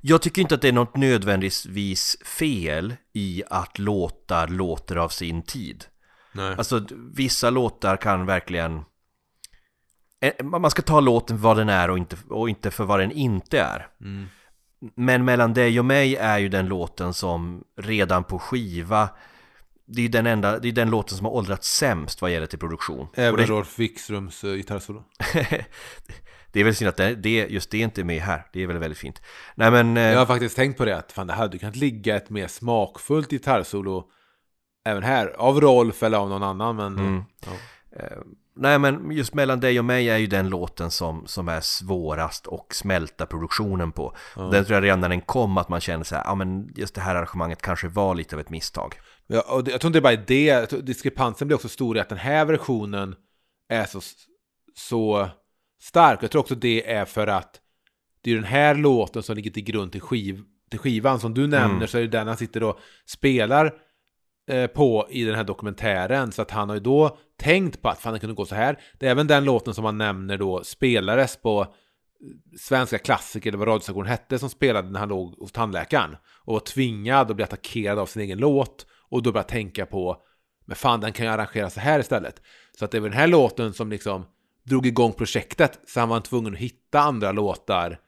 jag tycker inte att det är något nödvändigtvis fel i att låtar låter av sin tid. Nej. Alltså vissa låtar kan verkligen Eh, Man ska ta låten för vad den är och inte, och inte för vad den inte är. Mm. Men mellan dig och mig är ju den låten som redan på skiva Det är den enda, det är den låten som har åldrats sämst vad gäller till produktion. Även det, Rolf Wikströms uh, gitarrsolo. det är väl synd att det, det, just det inte är med här. Det är väl väldigt fint. Nej men... eh, Jag har faktiskt tänkt på det att fan det hade kunnat ligga ett mer smakfullt gitarrsolo även här. Av Rolf eller av någon annan men... Mm. Ja. Eh, Nej men just mellan dig och mig är ju den låten som, som är svårast och smälta produktionen på. Den tror jag redan när den kom att man kände så här, ja men just det här arrangemanget kanske var lite av ett misstag. Ja, och det, jag tror inte det bara är det, Jag tror diskrepansen blir också stor i att den här versionen är så, så stark. Jag tror också det är för att det är den här låten som ligger till grund till, skiv, till skivan. Som du nämner Mm. så är det den han sitter och spelar eh, på i den här dokumentären. Så att han har ju då tänkt på att fan det kunde gå så här. Det är även den låten som han nämner då spelades på eh, Svenska klassiker, eller vad radiostationen hette, som spelade när han låg hos tandläkaren. Och var tvingad att bli attackerad av sin egen låt. Och då började tänka på, men fan den kan jag arrangera så här istället. Så att det var den här låten som liksom drog igång projektet. Så han var tvungen att hitta andra låtar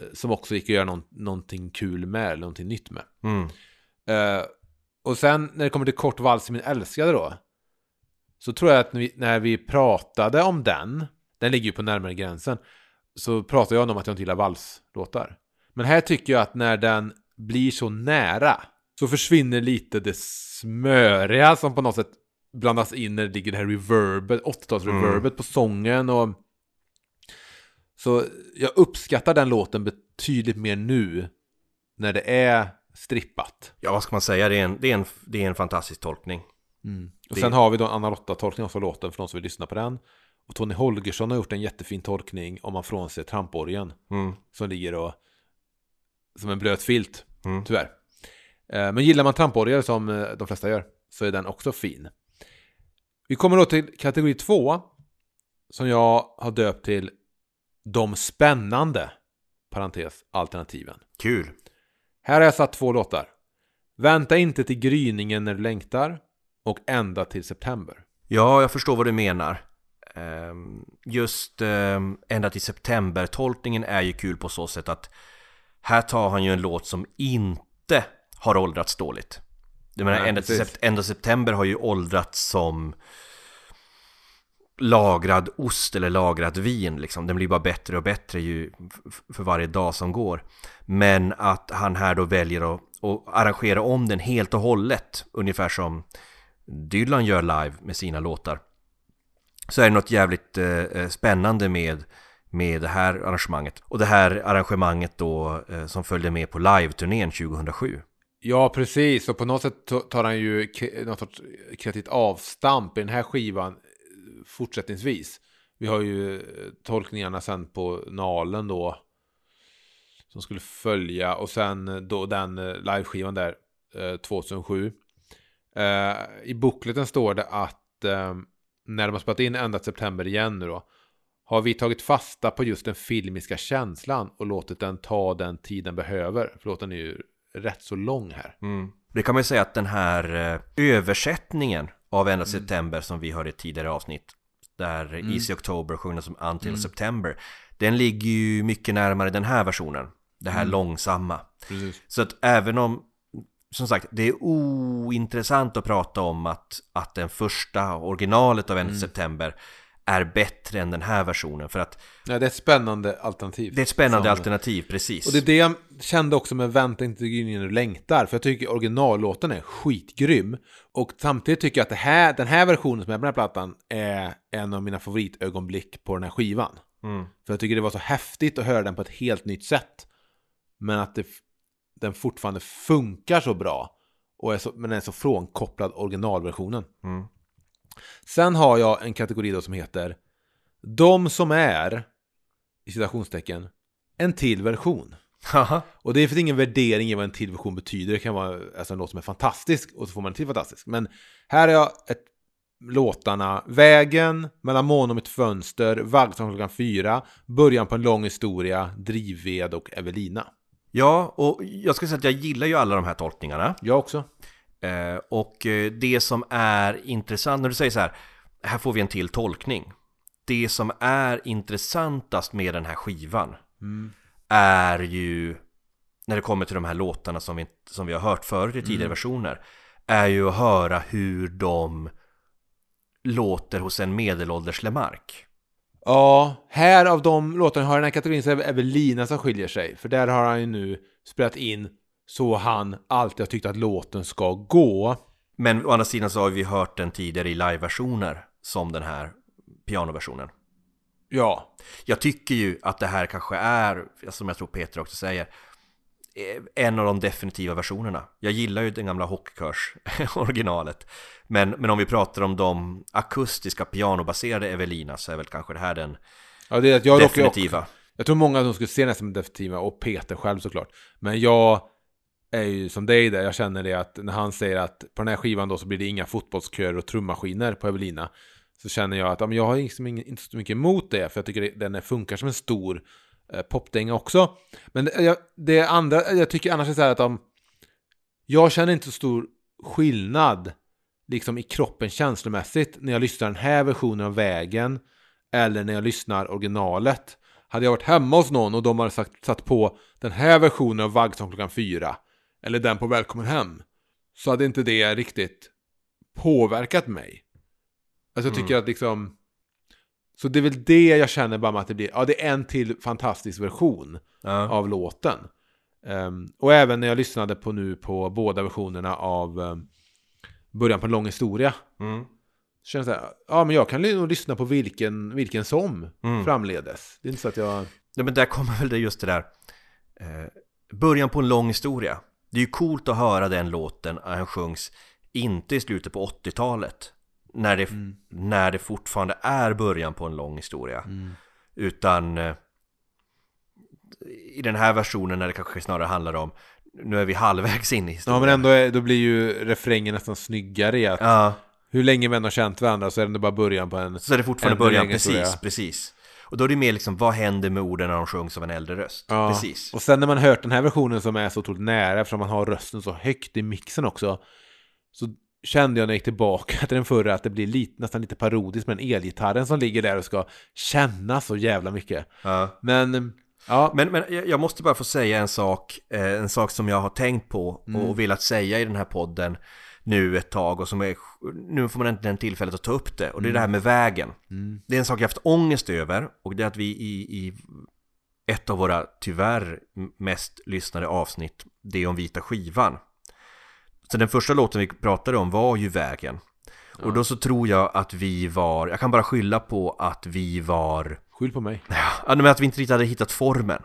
eh, som också gick att göra någon, någonting kul med, eller någonting nytt med. Mm. Eh, och sen när det kommer till Kort vals till min älskade då. Så tror jag att när vi, när vi pratade om den, den ligger ju på närmare gränsen, så pratade jag om att jag inte gillar valslåtar. Men här tycker jag att när den blir så nära så försvinner lite det smöriga som på något sätt blandas in när det ligger det här reverbet, 80-talsreverbet på sången och så jag uppskattar den låten betydligt mer nu när det är strippat. Ja vad ska man säga, det är en, det är en, det är en fantastisk tolkning. Och Det- sen har vi då Anna Lotta-tolkning av låten för de som vill lyssna på den. Och Tony Holgersson har gjort en jättefin tolkning om man frånser tramporgeln. Mm. Som ligger och som en blöt filt, Mm. tyvärr. Eh, Men gillar man tramporgel som eh, de flesta gör så är den också fin. Vi kommer då till kategori två som jag har döpt till De spännande parentes alternativen. Kul! Här har jag satt två låtar. Vänta inte till gryningen när du längtar och ända till september. Ja, jag förstår vad du menar. Ehm, Just ehm, ända till september-tolkningen är ju kul på så sätt att här tar han ju en låt som inte har åldrats dåligt. Jag menar, Nej, ända, till sept- ända september har ju åldrats som lagrad ost eller lagrat vin liksom. Den blir bara bättre och bättre ju för varje dag som går. Men att han här då väljer att, att arrangera om den helt och hållet, ungefär som Dylan gör live med sina låtar. Så är det något jävligt eh, eh, spännande med, med det här arrangemanget. Och det här arrangemanget då eh, som följde med på live-turnén 2007. Ja, precis. Och på något sätt tar han ju något sorts kreativt avstamp i den här skivan eh, fortsättningsvis. Vi har ju eh, tolkningarna sen på Nalen då. Som skulle följa. Och sen eh, då den liveskivan där. 2007. I bokleten står det att när de har spelat in ända till september igen nu då. Har vi tagit fasta på just den filmiska känslan och låtit den ta den tid den behöver. För låten är ju rätt så lång här. Det kan man ju säga att den här eh, översättningen av Ända September som vi hörde i tidigare avsnitt där Easy October sjunger som Until September den ligger ju mycket närmare den här versionen det här långsamma. Precis. så att även om som sagt, det är ointressant att prata om att, att den första originalet av Ända September är bättre än den här versionen för att Ja, det är ett spännande alternativ. det är ett spännande Som- alternativ, precis. Och det är det jag kände också med Vänta inte gryningen du längtar. För jag tycker originallåten är skitgrym. Och samtidigt tycker jag att det här, den här versionen som är på den här plattan är en av mina favoritögonblick på den här skivan. Mm. För jag tycker det var så häftigt att höra den på ett helt nytt sätt. Men att det, den fortfarande funkar så bra. Och är så, men den är så frånkopplad originalversionen. Mm. Sen har jag en kategori då som heter De som är, i citationstecken, en till version. Och det finns ingen värdering i vad en till version betyder. Det kan vara alltså, en låt som är fantastisk och så får man en till fantastisk. Men här har jag ett, låtarna Vägen, Mellan mån och mitt fönster, Vaggsång klockan fyra, Början på en lång historia, Drivved och Evelina. Ja, och jag ska säga att jag gillar ju alla de här tolkningarna. Jag också. Eh, och eh, det som är intressant, när du säger så här, här får vi en till tolkning. Det som är intressantast med den här skivan är ju, när det kommer till de här låtarna som vi, som vi har hört förut i tidigare versioner, är ju att höra hur de låter hos en medelålders Lemark. Ja, här av de låtarna har den här kategorin så är det Evelina som skiljer sig. För där har han ju nu spelat in så han alltid har tyckt att låten ska gå. Men å andra sidan så har vi hört den tidigare i live-versioner som den här pianoversionen. Ja, Jag tycker ju att det här kanske är, som jag tror Peter också säger, eh, en av de definitiva versionerna. Jag gillar ju den gamla hockeykörs originalet. Men, men om vi pratar om de akustiska pianobaserade Evelina så är väl kanske det här den ja det är att jag definitiva. Jag tror många som skulle se den som definitiva och Peter själv såklart. Men jag är ju som dig där, jag känner det att när han säger att på den här skivan då så blir det inga fotbollskörer och trummaskiner på Evelina. Så känner jag att ja, men jag har liksom inte så mycket emot det, för jag tycker det, den funkar som en stor eh, popdänga också. Men det, jag, det andra, jag tycker annars är så här att de, jag känner inte så stor skillnad liksom i kroppen känslomässigt när jag lyssnar den här versionen av Vägen eller när jag lyssnar originalet. Hade jag varit hemma hos någon och de hade sagt, satt på den här versionen av Vaggsång klockan fyra eller den på Välkommen hem så hade inte det riktigt påverkat mig. Alltså jag tycker att liksom så det är väl det jag känner bara med att det blir, ja det är en till fantastisk version Ja. av låten. Ehm, och även när jag lyssnade på nu på båda versionerna av ehm, Början på en lång historia. Mm. Så känns det här, ja men jag kan nog lyssna på vilken, vilken som Mm. framledes. Det är inte så att jag... Ja men där kommer väl det just det där eh, Början på en lång historia Det är ju coolt att höra den låten den sjungs inte i slutet på 80-talet. När det, när det fortfarande är början på en lång historia. Utan eh, i den här versionen när det kanske snarare handlar om nu är vi halvvägs in i Ja historien. men ändå är, då blir ju refrängen nästan snyggare i att Ja, hur länge vi än har känt varandra så är det bara början på en... så är det fortfarande början, precis, historia. precis. Och då är det mer liksom, vad händer med orden när de sjungs av en äldre röst? Ja. Precis. Och sen när man hört den här versionen som är så otroligt nära eftersom man har rösten så högt i mixen också så kände jag när jag gick tillbaka till den förra att det blir lite, nästan lite parodiskt med den elgitarren som ligger där och ska känna så jävla mycket. Ja. Men ja, Men, men jag måste bara få säga en sak, eh, en sak som jag har tänkt på och velat säga i den här podden nu ett tag och som är, nu får man äntligen tillfället att ta upp det och det är det här med vägen. Det är en sak jag haft ångest över och det är att vi i, i ett av våra tyvärr mest lyssnade avsnitt, det om vita skivan. Så den första låten vi pratade om var ju vägen. Och då så tror jag att vi var, jag kan bara skylla på att vi var skyll på mig. Ja, men att vi inte riktigt hade hittat formen.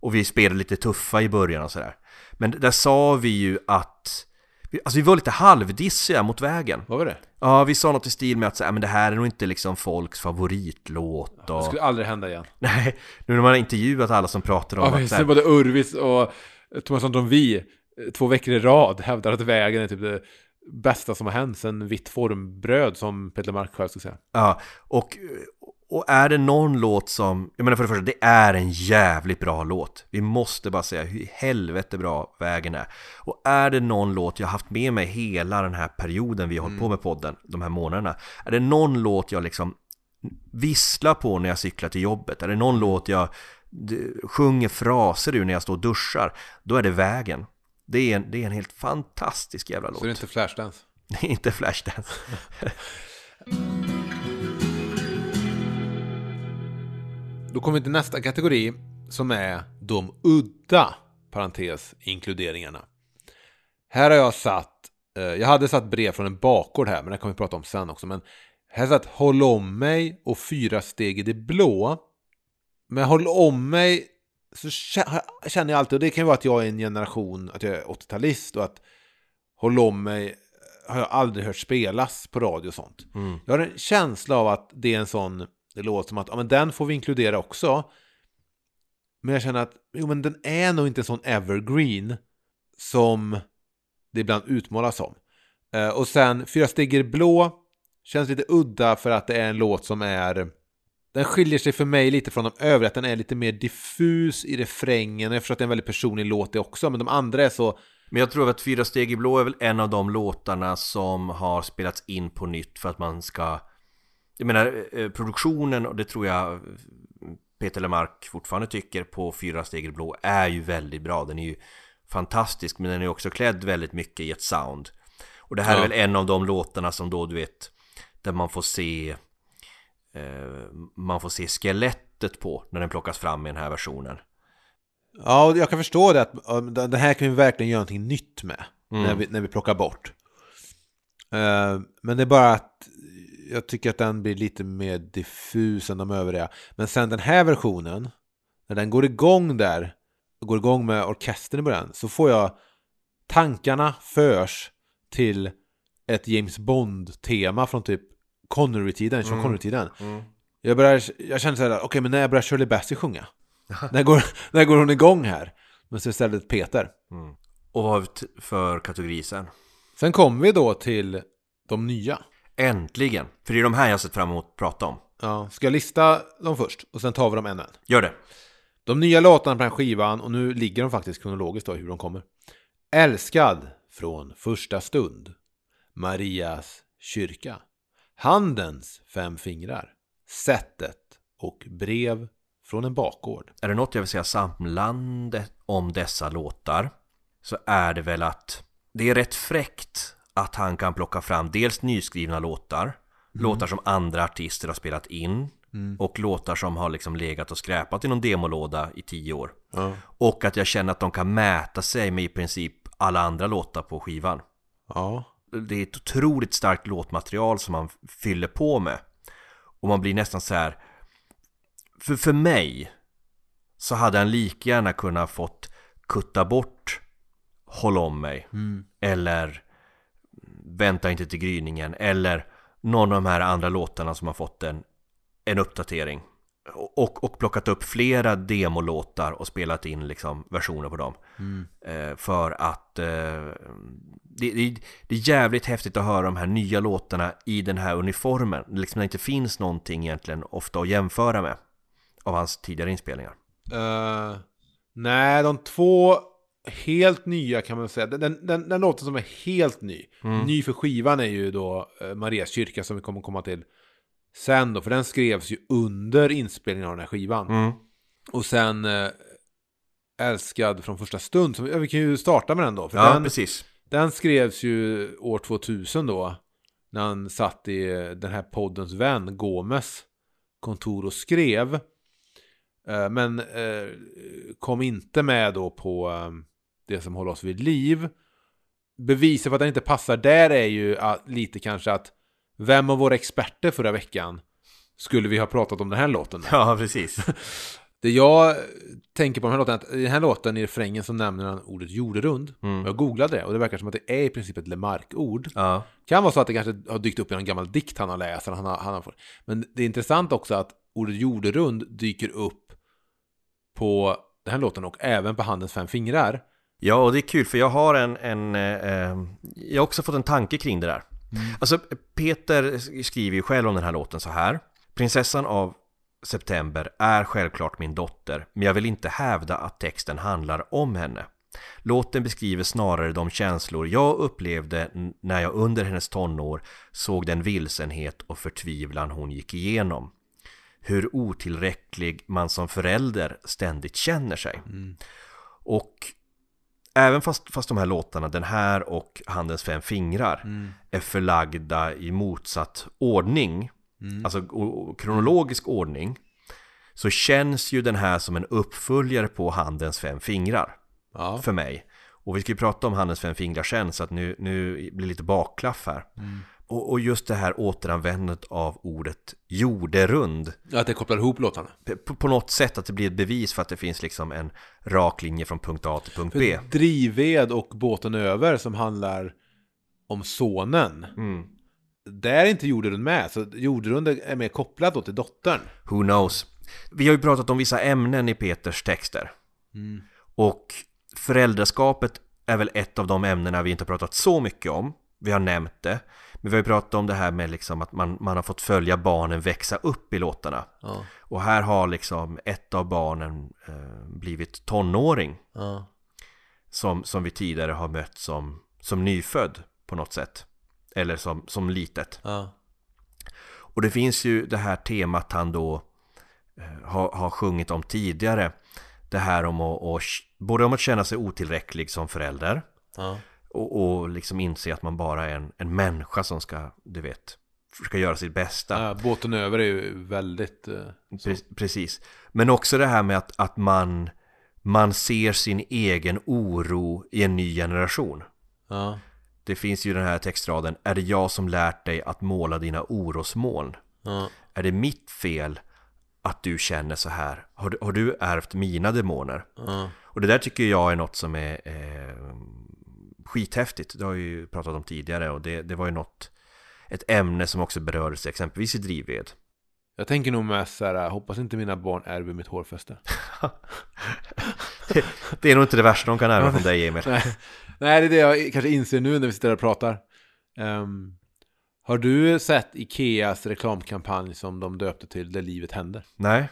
Och vi spelade lite tuffa i början och sådär. Men där sa vi ju att... vi- Alltså vi var lite halvdissiga mot vägen. Vad var det? Ja, vi sa något i stil med att så, här, men det här är nog inte liksom folks favoritlåt Det och... skulle aldrig hända igen. Nej, nu när man har intervjuat alla som pratar om Ja, att visst, här, både Urvis och Thomas Anton Vi två veckor i rad hävdar att vägen är typ det bästa som har hänt sen vitt formbröd som Peter Mark själv skulle säga. Ja, och, och är det någon låt som, jag menar för det första, det är en jävligt bra låt. Vi måste bara säga hur helvete bra vägen är. Och är det någon låt jag haft med mig hela den här perioden vi har hållit på med podden, de här månaderna. Är det någon låt jag liksom visslar på när jag cyklar till jobbet? Är det någon låt jag sjunger fraser ur när jag står och duschar? Då är det vägen. Det är en, det är en helt fantastisk jävla låt. Så det är inte Flashdance. Det är inte Flashdance. Då kommer vi till nästa kategori som är de udda parentes inkluderingarna. Här har jag satt, eh, jag hade satt brev från en bakgård här men det kommer vi prata om sen också. Men här satt Håll om mig och Fyra steg i det blå. Men Håll om mig så kä- känner jag alltid, och det kan ju vara att jag är en generation, att jag är 80-talist och att Håll om mig har jag aldrig hört spelas på radio och sånt. Mm. Jag har en känsla av att det är en sån det låter som att ja, men den får vi inkludera också. Men jag känner att jo, men den är nog inte en sån evergreen som det ibland utmålas som. Eh, och sen Fyra steg i blå känns lite udda för att det är en låt som är den skiljer sig för mig lite från de övriga, att den är lite mer diffus i refrängen. Jag förstår att det är en väldigt personlig låt det också, men de andra är så Men jag tror att Fyra steg i blå är väl en av de låtarna som har spelats in på nytt för att man ska jag menar eh, produktionen och det tror jag Peter Lemark fortfarande tycker på Fyra steg i blå är ju väldigt bra Den är ju fantastisk men den är också klädd väldigt mycket i ett sound Och det här Ja. är väl en av de låtarna som då du vet Där man får se eh, Man får se skelettet på när den plockas fram i den här versionen Ja, och jag kan förstå det att den här kan vi verkligen göra någonting nytt med Mm. när, vi, när vi plockar bort. Eh, men det är bara att jag tycker att den blir lite mer diffus än de övriga. Men sen den här versionen, när den går igång där, går igång med orkestern i början, så får jag tankarna förs till ett James Bond-tema från typ Connery-tiden, Sean Connery-tiden. Jag, börjar, jag känner så här, okej men när börjar Shirley Bassey sjunga? när, går, när går hon igång här? Men så istället Peter. Och vad har vi för kategori sen? Sen kommer vi då till de nya. Äntligen! För det är de här jag sett fram emot att prata om. Ja, ska jag lista dem först? Och sen tar vi dem en och en. Gör det! De nya låtarna på den här skivan, och nu ligger de faktiskt kronologiskt då hur de kommer. Älskad från första stund. Marias kyrka. Handens fem fingrar. Sättet och brev från en bakgård. Är det något jag vill säga samlande om dessa låtar så är det väl att det är rätt fräckt att han kan plocka fram dels nyskrivna låtar, låtar som andra artister har spelat in och låtar som har liksom legat och skräpat i någon demolåda i tio år. Ja. Och att jag känner att de kan mäta sig med i princip alla andra låtar på skivan. Ja. det är ett otroligt starkt låtmaterial som man fyller på med. Och man blir nästan så här. För, för mig så hade han lika gärna kunnat fått kutta bort Håll om mig. Eller Vänta inte till gryningen eller någon av de här andra låtarna som har fått en, en uppdatering. Och, och plockat upp flera demolåtar och spelat in liksom versioner på dem. Eh, för att eh, det, det, det är jävligt häftigt att höra de här nya låtarna i den här uniformen. Liksom det inte finns någonting egentligen ofta att jämföra med. Av hans tidigare inspelningar. Eh, nej, de två helt nya kan man säga. Den, den, den, låten som är helt ny, ny för skivan är ju då uh, Marias kyrka som vi kommer komma till sen då. För den skrevs ju under inspelningen av den här skivan. Mm. Och sen uh, Älskad från första stund. Som, ja, vi kan ju starta med den då. För Ja, den, precis. den skrevs ju år 2000 då. När han satt i eh, den här poddens vän Gomes kontor och skrev. Eh, Men eh, kom inte med då på eh, det som håller oss vid liv. Beviset för att den inte passar där är ju att, lite kanske att vem av våra experter förra veckan skulle vi ha pratat om den här låten? Ja, precis. Det jag tänker på den här låten är att i den här låten i refrängen så nämner han ordet jorderund. Mm. Jag googlade det och det verkar som att det är i princip ett Lemark-ord. Ja, Kan vara så att det kanske har dykt upp i någon gammal dikt han har läst. Han har, han har. Men det är intressant också att ordet jorderund dyker upp på den här låten och även på Handens fem fingrar. Ja och det är kul för jag har en, en eh, eh, jag har också fått en tanke kring det där. Alltså Peter skriver ju själv om den här låten så här. Prinsessan av September är självklart min dotter, men jag vill inte hävda att texten handlar om henne. Låten beskriver snarare de känslor jag upplevde när jag under hennes tonår såg den vilsenhet och förtvivlan hon gick igenom. Hur otillräcklig man som förälder ständigt känner sig. Och även fast, fast de här låtarna, den här och Handens fem fingrar, är förlagda i motsatt ordning, alltså o- kronologisk ordning, så känns ju den här som en uppföljare på Handens fem fingrar Ja. för mig. Och vi ska ju prata om Handens fem fingrar sen, så att nu, nu blir det lite bakklaff här. Och, och just det här återanvändandet av ordet jorderund Att det kopplar ihop låtarna. på, på något sätt att det blir ett bevis för att det finns liksom en rak linje från punkt A till punkt B. För Drivved och Båten över som handlar om sonen. Mm. Där är inte jorderund med. Så jorderund är mer kopplat då till dottern. Who knows? Vi har ju pratat om vissa ämnen i Peters texter. Och föräldraskapet är väl ett av de ämnena vi inte har pratat så mycket om. Vi har nämnt det. Men vi har ju pratat om det här med liksom att man, man har fått följa barnen växa upp i låtarna. Ja. Och här har liksom ett av barnen eh, blivit tonåring. Ja. som, som vi tidigare har mött som, som nyfödd på något sätt. Eller som, som litet. Ja. Och det finns ju det här temat han då eh, har, har sjungit om tidigare. Det här om att, och, både om att känna sig otillräcklig som förälder Ja. Och, och liksom inse att man bara är en, en människa som ska, du vet, försöka göra sitt bästa. Ja, båten över är ju väldigt... eh, Precis. Men också det här med att, att man, man ser sin egen oro i en ny generation. Ja. Det finns ju den här textraden Är det jag som lärt dig att måla dina orosmoln? Ja. Är det mitt fel att du känner så här? Har du, har du ärvt mina demoner? Ja. Och det där tycker jag är något som är eh, skithäftigt Det har jag ju pratat om tidigare och det, det var ju något Ett ämne som också berördes exempelvis i Drivved Jag tänker nog mest så här, hoppas inte mina barn ärver mitt hårfäste. Det är nog inte det värsta de kan ärva från dig Emil Nej. Nej, det är det jag kanske inser nu när vi sitter och pratar. Ehm, har du sett Ikeas reklamkampanj som de döpte till Där livet händer? Nej?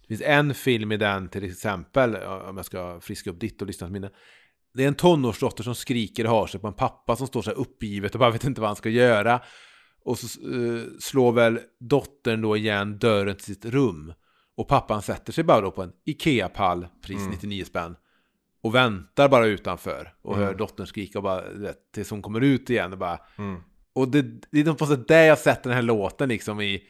Det finns en film i den till exempel, om jag ska friska upp ditt och lyssnarnas minne. Det är en tonårsdotter som skriker och har sig på en pappa som står så här uppgivet och bara vet inte vad han ska göra. Och så eh, slår väl dottern då igen dörren till sitt rum. Och pappan sätter sig bara då på en Ikea-pall, pris 99 spänn. Och väntar bara utanför. Och hör dottern skrika och bara, vet, tills hon kommer ut igen och bara... Och det, det är på sätt där jag sätter den här låten liksom i...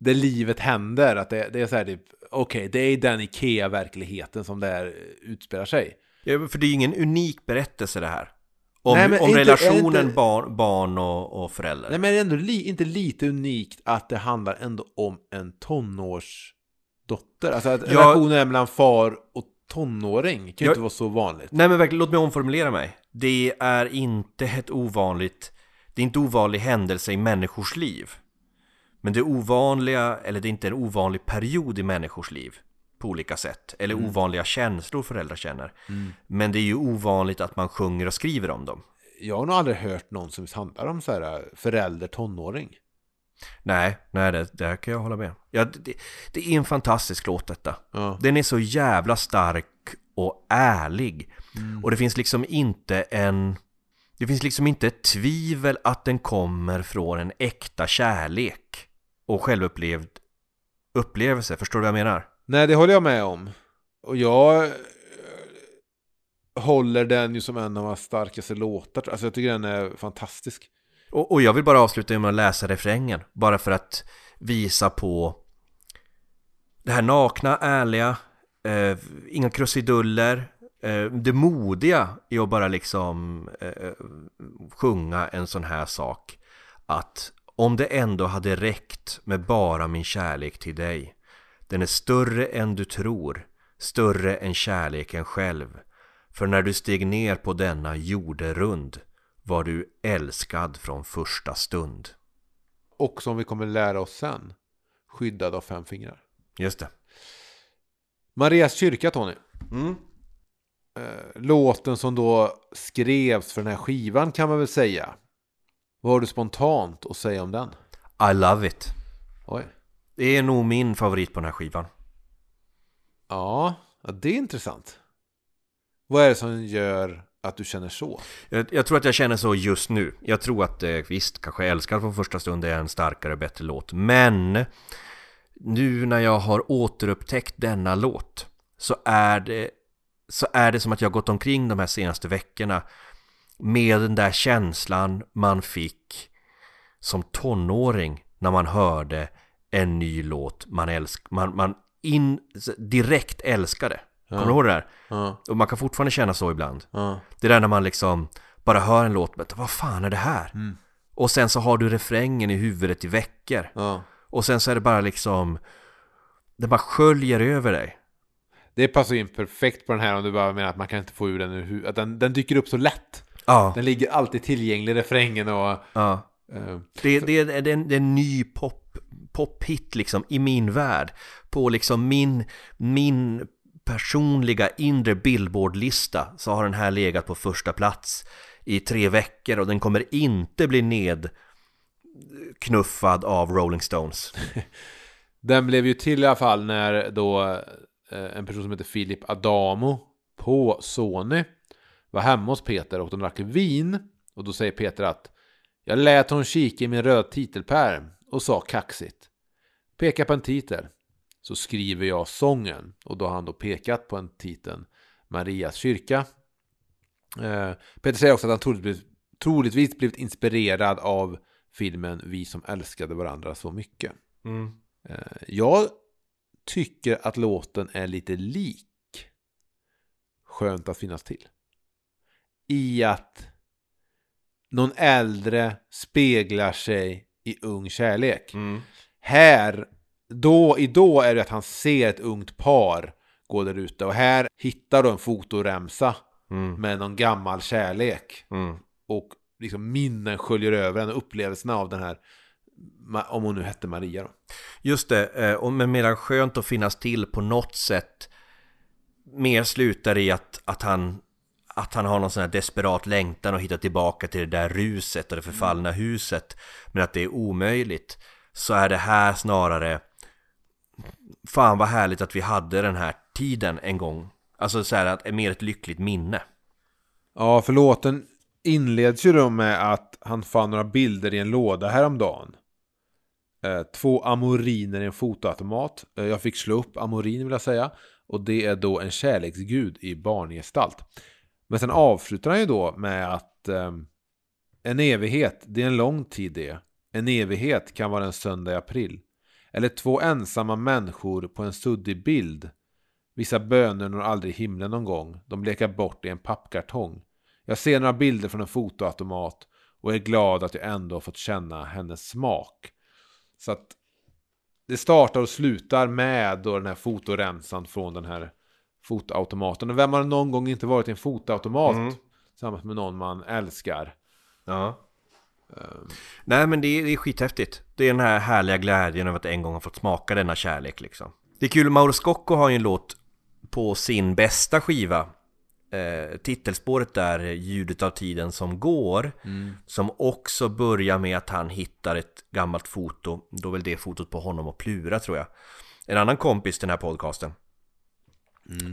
Där livet händer. Att det, det är så här typ, okej, det är i den Ikea-verkligheten som det här utspelar sig. Ja, för det är ju ingen unik berättelse det här Om, Nej, om inte- relationen inte- barn, barn och, och förälder Nej men det är ändå li, inte lite unikt att det handlar ändå om en tonårsdotter. Alltså att Ja. relationen mellan far och tonåring kan ju inte vara så vanligt. Nej men verkligen, låt mig omformulera mig Det är inte ett ovanligt det är inte ovanlig händelse i människors liv. Men det ovanliga, eller det är inte en ovanlig period i människors liv på olika sätt. Eller ovanliga känslor föräldrar känner. Men det är ju ovanligt att man sjunger och skriver om dem. Jag har nog aldrig hört någon som handlar om så här förälder tonåring. Nej, nej det, det kan jag hålla med. Ja, det, det är en fantastisk låt detta. Ja. Den är så jävla stark och ärlig. Och det finns liksom inte en... Det finns liksom inte ett tvivel att den kommer från en äkta kärlek och självupplevd upplevelse. Förstår du vad jag menar? Nej, det håller jag med om. Och jag eh, håller den ju som en av hans starkaste låtar. Alltså jag tycker den är fantastisk. Och, och jag vill bara avsluta med att läsa refrängen. Bara för att visa på det här nakna, ärliga, eh, inga krusiduller. Eh, det modiga i att bara liksom eh, eh sjunga en sån här sak. Att om det ändå hade räckt med bara min kärlek till dig. Den är större än du tror, större än kärleken själv. För när du steg ner på denna jorderund var du älskad från första stund. Och som vi kommer lära oss sen. Skyddad av fem fingrar. Just det. Marias kyrka, Tony. Mm. Eh, Låten som då skrevs för den här skivan kan man väl säga. Vad har du spontant att säga om den? I love it. Oj. Det är nog min favorit på den här skivan. Ja, det är intressant. Vad är det som gör att du känner så? Jag, jag tror att jag känner så just nu. Jag tror att eh, visst, kanske Älskar från första stund är en starkare och bättre låt. Men nu när jag har återupptäckt denna låt så är det, så är det som att jag gått omkring de här senaste veckorna med den där känslan man fick som tonåring när man hörde en ny låt man älsk, man, man in, direkt älskade. Kommer du ihåg det där? Ja, Och man kan fortfarande känna så ibland. ja, Det där när man liksom bara hör en låt, men vad fan är det här? Mm. Och sen så har du refrängen i huvudet i veckor. ja. Och sen så är det bara liksom, det bara sköljer över dig. Det passar in perfekt på den här om du bara menar att man kan inte få ur den ur huvudet. Att den, den dyker upp så lätt. Ja, Den ligger alltid tillgänglig, refrängen och... ja. eh, Det, det, det, det, är en, det är en ny pop, pophit liksom i min värld. På liksom min, min personliga inre billboardlista så har den här legat på första plats i tre veckor och den kommer inte bli nedknuffad av Rolling Stones. Den blev ju till i alla fall när då eh, en person som heter Filip Adamo på Sony var hemma hos Peter och de drack vin. Och då säger Peter att jag lät hon kika i min röd titelpärm och sa kaxigt. Peka på en titel så skriver jag sången. Och då har han då pekat på en titeln Marias kyrka. Eh, Peter säger också att han troligtvis, troligtvis blivit inspirerad av filmen Vi som älskade varandra så mycket. Eh, Jag tycker att låten är lite lik Skönt att finnas till. I att någon äldre speglar sig i ung kärlek. Mm. Här, då, i då är det att han ser ett ungt par gå där ute. Och här hittar du en fotoremsa Mm. med någon gammal kärlek. Mm. Och liksom minnen sköljer över en och upplevelserna av den här, om hon nu hette Maria då. Just det, eh, och men medan skönt att finnas till på något sätt mer slutar i att, att han att han har någon sån här desperat längtan att hitta tillbaka till det där ruset och det förfallna huset men att det är omöjligt så är det här snarare fan vad härligt att vi hade den här tiden en gång alltså så här att är mer ett lyckligt minne Ja, för låten inleds ju då med att han fann några bilder i en låda häromdagen. Eh, två amoriner i en fotoautomat. Eh, jag fick slå upp amorin vill jag säga. Och det är då en kärleksgud i barngestalt. Men sen avslutar han ju då med att eh, en evighet, det är en lång tid det. En evighet kan vara en söndag i april. Eller två ensamma människor på en suddig bild. Vissa böner når aldrig himlen någon gång. De blekar bort i en pappkartong. Jag ser några bilder från en fotoautomat och är glad att jag ändå har fått känna hennes smak. Så att det startar och slutar med då den här fotoremsan från den här fotoautomaten. Och vem har någon gång inte varit i en fotoautomat Mm. tillsammans med någon man älskar? Ja Nej men det är, det är skithäftigt. Det är den här härliga glädjen över att en gång ha fått smaka denna kärlek liksom. Det är kul, Mauro Scocco har ju en låt på sin bästa skiva eh, Titelspåret där, Ljudet av tiden som går Som också börjar med att han hittar ett gammalt foto Då väl det fotot på honom och Plura tror jag En annan kompis till den här podcasten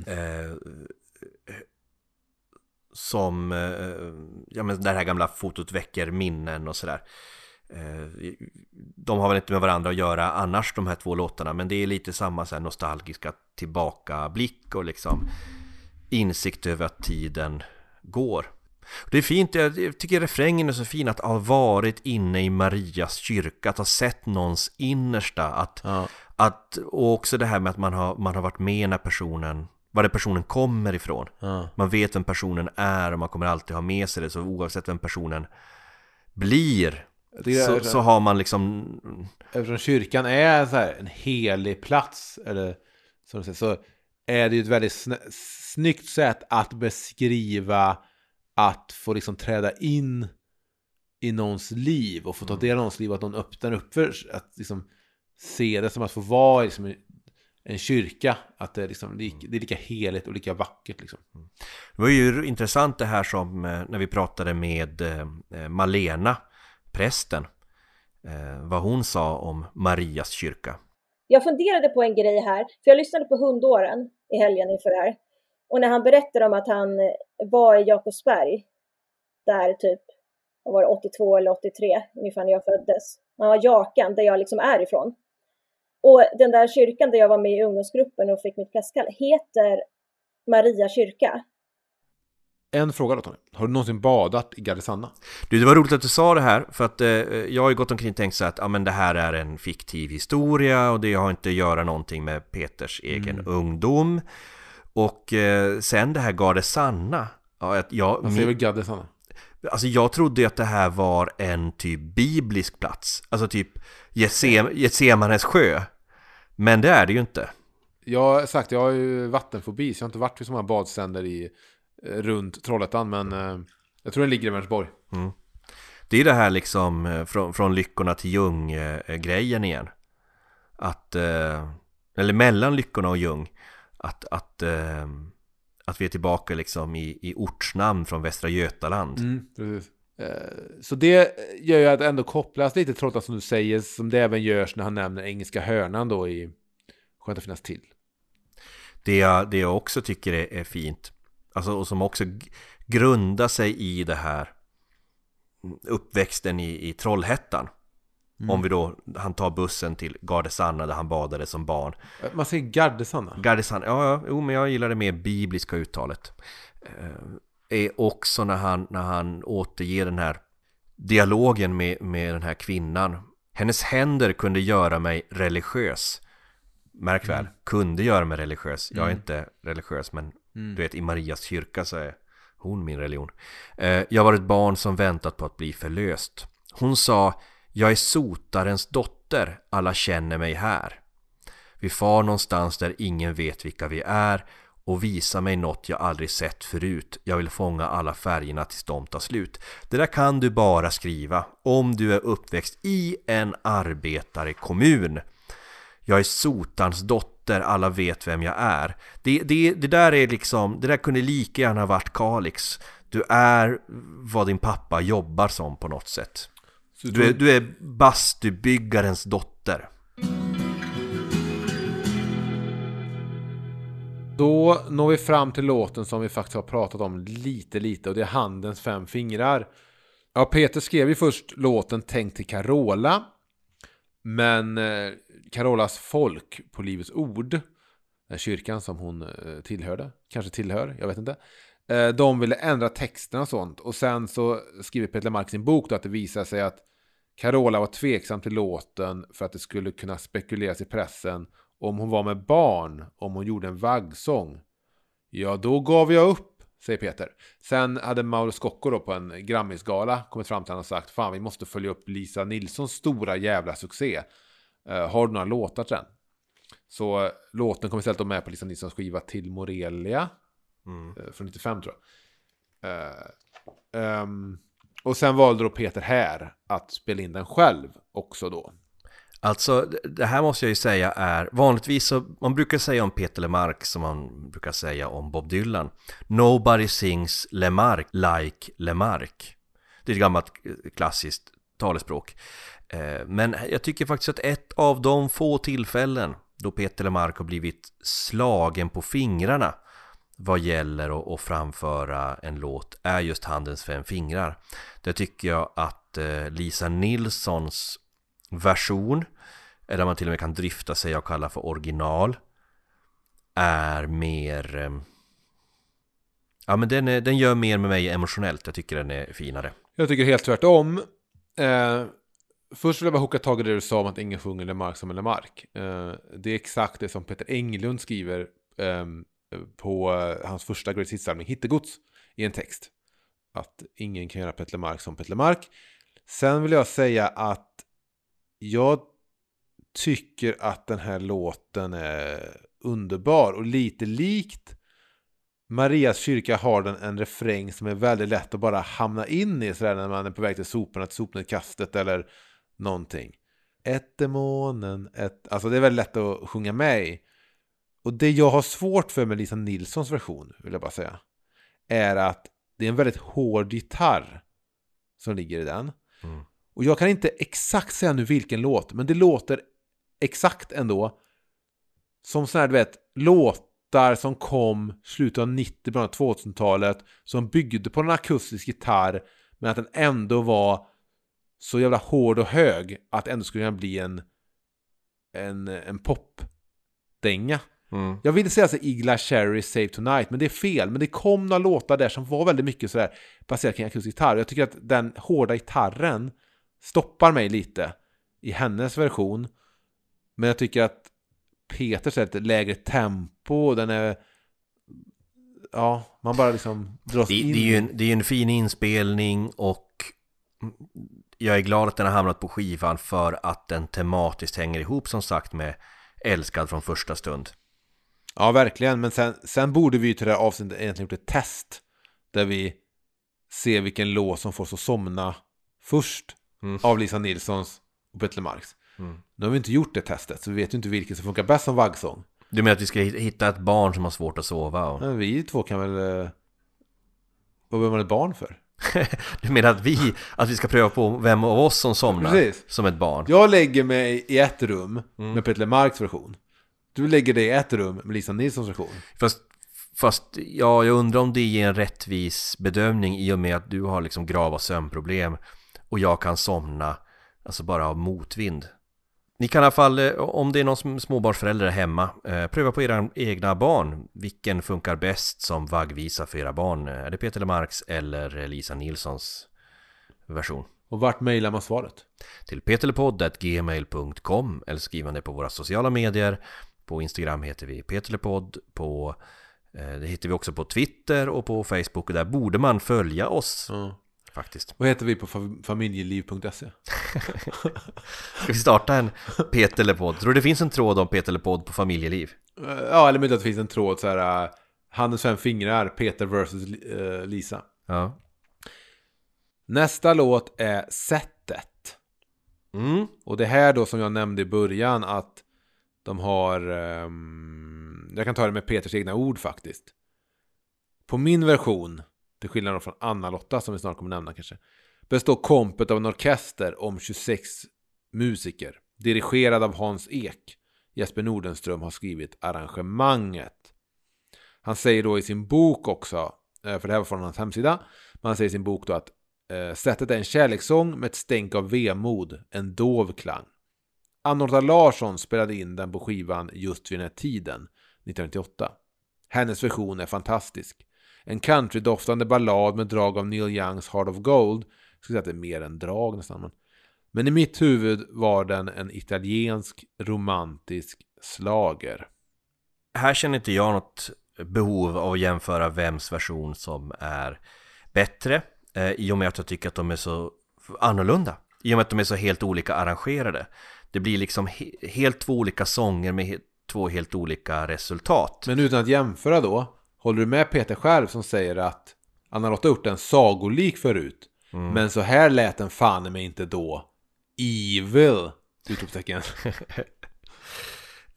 eh, Som, eh, ja men det här gamla fotot väcker minnen och sådär. Eh, De har väl inte med varandra att göra annars de här två låtarna Men det är lite samma så här nostalgiska tillbakablick och liksom Insikt över att tiden går. Det är fint, jag jag tycker refrängen är så fin att ha varit inne i Marias kyrka Att ha sett någons innersta att, Ja. Att, Och också det här med att man har, man har varit med när personen Var den personen kommer ifrån. Ja. Man vet vem personen är och man kommer alltid ha med sig det Så oavsett vem personen blir så, det. så har man liksom Eftersom kyrkan är så här en helig plats, eller som säger, så är det ju ett väldigt sn- snyggt sätt att beskriva att få liksom träda in i någons liv och få ta del av någons liv, att någon öppnar upp för att liksom se det som att få vara liksom en- en kyrka, att det är, liksom, lik- det är lika heligt och lika vackert liksom. Det var ju intressant det här som eh, när vi pratade med eh, Malena, prästen eh, Vad hon sa om Marias kyrka Jag funderade på en grej här, för jag lyssnade på Hundåren i helgen inför det här. Och när han berättade om att han eh, var i Jakobsberg, där typ, var det, 82 eller 83, ungefär när jag föddes. Ja, Jakan, där jag liksom är ifrån. Och den där kyrkan där jag var med i ungdomsgruppen och fick mitt prästkall heter Maria kyrka. En fråga då Tony, har du någonsin badat i Gardesanna? Du, det var roligt att du sa det här för att eh, jag har ju gått omkring och tänkt så att ja, men det här är en fiktiv historia och det har inte att göra någonting med Peters egen ungdom Och eh, sen det här Gardesanna ja, jag, Man säger väl Gardesanna? Alltså jag trodde ju att det här var en typ biblisk plats Alltså typ Getsemanes sjö. Men det är det ju inte. Jag har sagt, jag har ju vattenfobi så jag har inte varit vid så många badstränder i, eh, runt Trollhättan men eh, jag tror den ligger i Vänersborg. Det är det här liksom eh, från, från Lyckorna till Ljung eh, grejen igen. Att Eller mellan Lyckorna och Ljung Att, att, att vi är tillbaka liksom i, i ortsnamn från Västra Götaland. Precis. Eh, Så det gör ju att ändå kopplas lite till Trollhättan som du säger, som det även görs när han nämner engelska hörnan då i Skönt att finnas till. Det jag, det jag också tycker är, är fint Alltså och som också grundar sig i det här Uppväxten i, i Trollhättan Om vi då, han tar bussen till Gardesanna där han badade som barn Eh, Man säger Gardesanna. Gardesanna, ja, ja, jo men jag gillar det mer bibliska uttalet eh, Är också när han, när han återger den här Dialogen med, med den här kvinnan. Hennes händer kunde göra mig religiös. Märk väl, kunde göra mig religiös. Jag är inte religiös men du vet i Marias kyrka så är hon min religion. Eh, Jag var ett barn som väntat på att bli förlöst. Hon sa Jag är sotarens dotter, alla känner mig här. Vi far någonstans där ingen vet vilka vi är och visa mig något jag aldrig sett förut. Jag vill fånga alla färgerna tills de tar slut. Det där kan du bara skriva om du är uppväxt i en arbetarekommun. Jag är sotans dotter, alla vet vem jag är. Det, det, det där är liksom, det där kunde lika gärna varit Kalix. Du är vad din pappa jobbar som på något sätt. Du är, du är bastubyggarens dotter. Då når vi fram till låten som vi faktiskt har pratat om lite, lite och det är Handens fem fingrar. Ja, Peter skrev ju först låten Tänk till Carola. Men eh, Carolas folk på Livets Ord, den kyrkan som hon eh, tillhörde, kanske tillhör, jag vet inte. De ville ändra texterna och sånt. Och sen så skriver Peter Mark sin bok då att det visar sig att Carola var tveksam till låten för att det skulle kunna spekuleras i pressen om hon var med barn, om hon gjorde en vaggsång. Ja, då gav jag upp, säger Peter. Sen hade Mauro Scocco då på en Grammisgala kommit fram till honom och sagt Fan, vi måste följa upp Lisa Nilssons stora jävla succé. Eh, har du några låtar den? Så eh, låten kom istället med på Lisa Nilssons skiva Till Morelia. eh, från 95 tror jag. Eh, ehm, och sen valde då Peter här att spela in den själv också då. Alltså, det- här måste jag ju säga är, vanligtvis så, man brukar säga om Peter Lemark som man brukar säga om Bob Dylan. Nobody sings Lemark like Lemark. Det är ett gammalt eh, klassiskt talespråk. Eh, men jag tycker faktiskt att ett av de få tillfällen då Peter Lemark har blivit slagen på fingrarna vad gäller att, framföra en låt är just Handens fem fingrar. Där tycker jag att eh, Lisa Nilssons version, eller man till och med kan drifta sig och kalla för original, är mer... Eh, ja men den, är, den gör mer med mig emotionellt, jag tycker den är finare. Jag tycker helt tvärtom. Eh, först vill jag bara hocka tag i det du sa om att ingen sjunger Lemark som en Lemark. Eh, det är exakt det som Peter Englund skriver ehm, eh, på hans första Great Hits-samling Hittegods i en text. Att ingen kan göra Peter Lemark som Peter Lemark. Sen vill jag säga att jag tycker att den här låten är underbar och lite likt Marias kyrka har den en refräng som är väldigt lätt att bara hamna in i sådär när man är på väg till soporna, till sopnedkastet eller någonting. Ett demonen, ett... Alltså det är väldigt lätt att sjunga med i. Och det jag har svårt för med Lisa Nilssons version, vill jag bara säga, är att det är en väldigt hård gitarr som ligger i den. Mm. Och jag kan inte exakt säga nu vilken låt, men det låter exakt ändå som sådana här, du vet, låtar som kom slutet av 90, början av 2000-talet som byggde på en akustisk gitarr men att den ändå var så jävla hård och hög att det ändå skulle kunna bli en en, en popdänga. Mm. Jag ville säga så Igla Cherry Save Tonight, men det är fel. Men det kom några låtar där som var väldigt mycket sådär baserat kring akustisk gitarr. Jag tycker att den hårda gitarren stoppar mig lite i hennes version. Men jag tycker att Peters är ett lägre tempo, den är... Ja, man bara liksom dras Det, in. det, är ju en, det är en fin inspelning och jag är glad att den har hamnat på skivan för att den tematiskt hänger ihop som sagt med Älskad från första stund. Ja, verkligen. Men sen, sen borde vi ju till det här avsnittet egentligen gjort ett test. Där vi ser vilken låt som får oss att somna först. Mm. Av Lisa Nilssons och Petter Marks. Mm. Nu har vi inte gjort det testet, så vi vet ju inte vilken som funkar bäst som vaggsång. Du menar att vi ska hitta ett barn som har svårt att sova? Och... Men vi två kan väl... eh, Vad behöver man ett barn för? Du menar att vi, att vi ska pröva på vem av oss som somnar Precis. som ett barn? Jag lägger mig i ett rum Mm. med Petter Marks version. Du lägger dig i ett rum med Lisa Nilssons version. Fast, fast ja, jag undrar om det är en rättvis bedömning i och med att du har liksom grava sömnproblem och jag kan somna, alltså bara av motvind. Ni kan i alla fall, eh, om det är någon småbarnsförälder hemma, eh, pröva på era egna barn. Vilken funkar bäst som vaggvisa för era barn? Är det Peter Lemarks eller Lisa Nilssons version? Och vart mejlar man svaret? till peterlepodd.gmail.com eller skriva det på våra sociala medier. På Instagram heter vi peterlepodd, på eh, det hittar vi också på Twitter och på Facebook där borde man följa oss Ja. Faktiskt. Vad heter vi på fam- familjeliv.se? Ska vi starta en Peterlepodd? Tror du det finns en tråd om Peterlepodd på familjeliv? Eh, Ja, eller möjligt att det finns en tråd så här. uh, Handens fem fingrar, Peter versus eh, Lisa. Ja. Nästa låt är Sättet. Mm. Och det här då som jag nämnde i början att de har... ehm, jag kan ta det med Peters egna ord faktiskt. På min version, till skillnad från Anna-Lotta som vi snart kommer nämna kanske, består kompet av en orkester om 26 musiker. Dirigerad av Hans Ek. Jesper Nordenström har skrivit arrangemanget. Han säger då i sin bok också, eh, för det här var från hans hemsida, men han säger i sin bok då att eh, sättet är en kärlekssång med ett stänk av vemod, en dov klang. Annorta Larsson spelade in den på skivan just vid den här tiden, 1998. Hennes version är fantastisk. En countrydoftande ballad med drag av Neil Youngs Heart of Gold. Jag skulle säga att det är mer än drag nästan. Men, men i mitt huvud var den en italiensk romantisk slager. Här känner inte jag något behov av att jämföra vems version som är bättre eh, i och med att jag tycker att de är så annorlunda. I och med att de är så helt olika arrangerade. Det blir liksom he- helt två olika sånger med två helt olika resultat. Men utan att jämföra då, håller du med Peter själv som säger att Anna-Lotta har gjort en sagolik förut? Men så här lät den fan mig inte då. Evil! Utropstecken.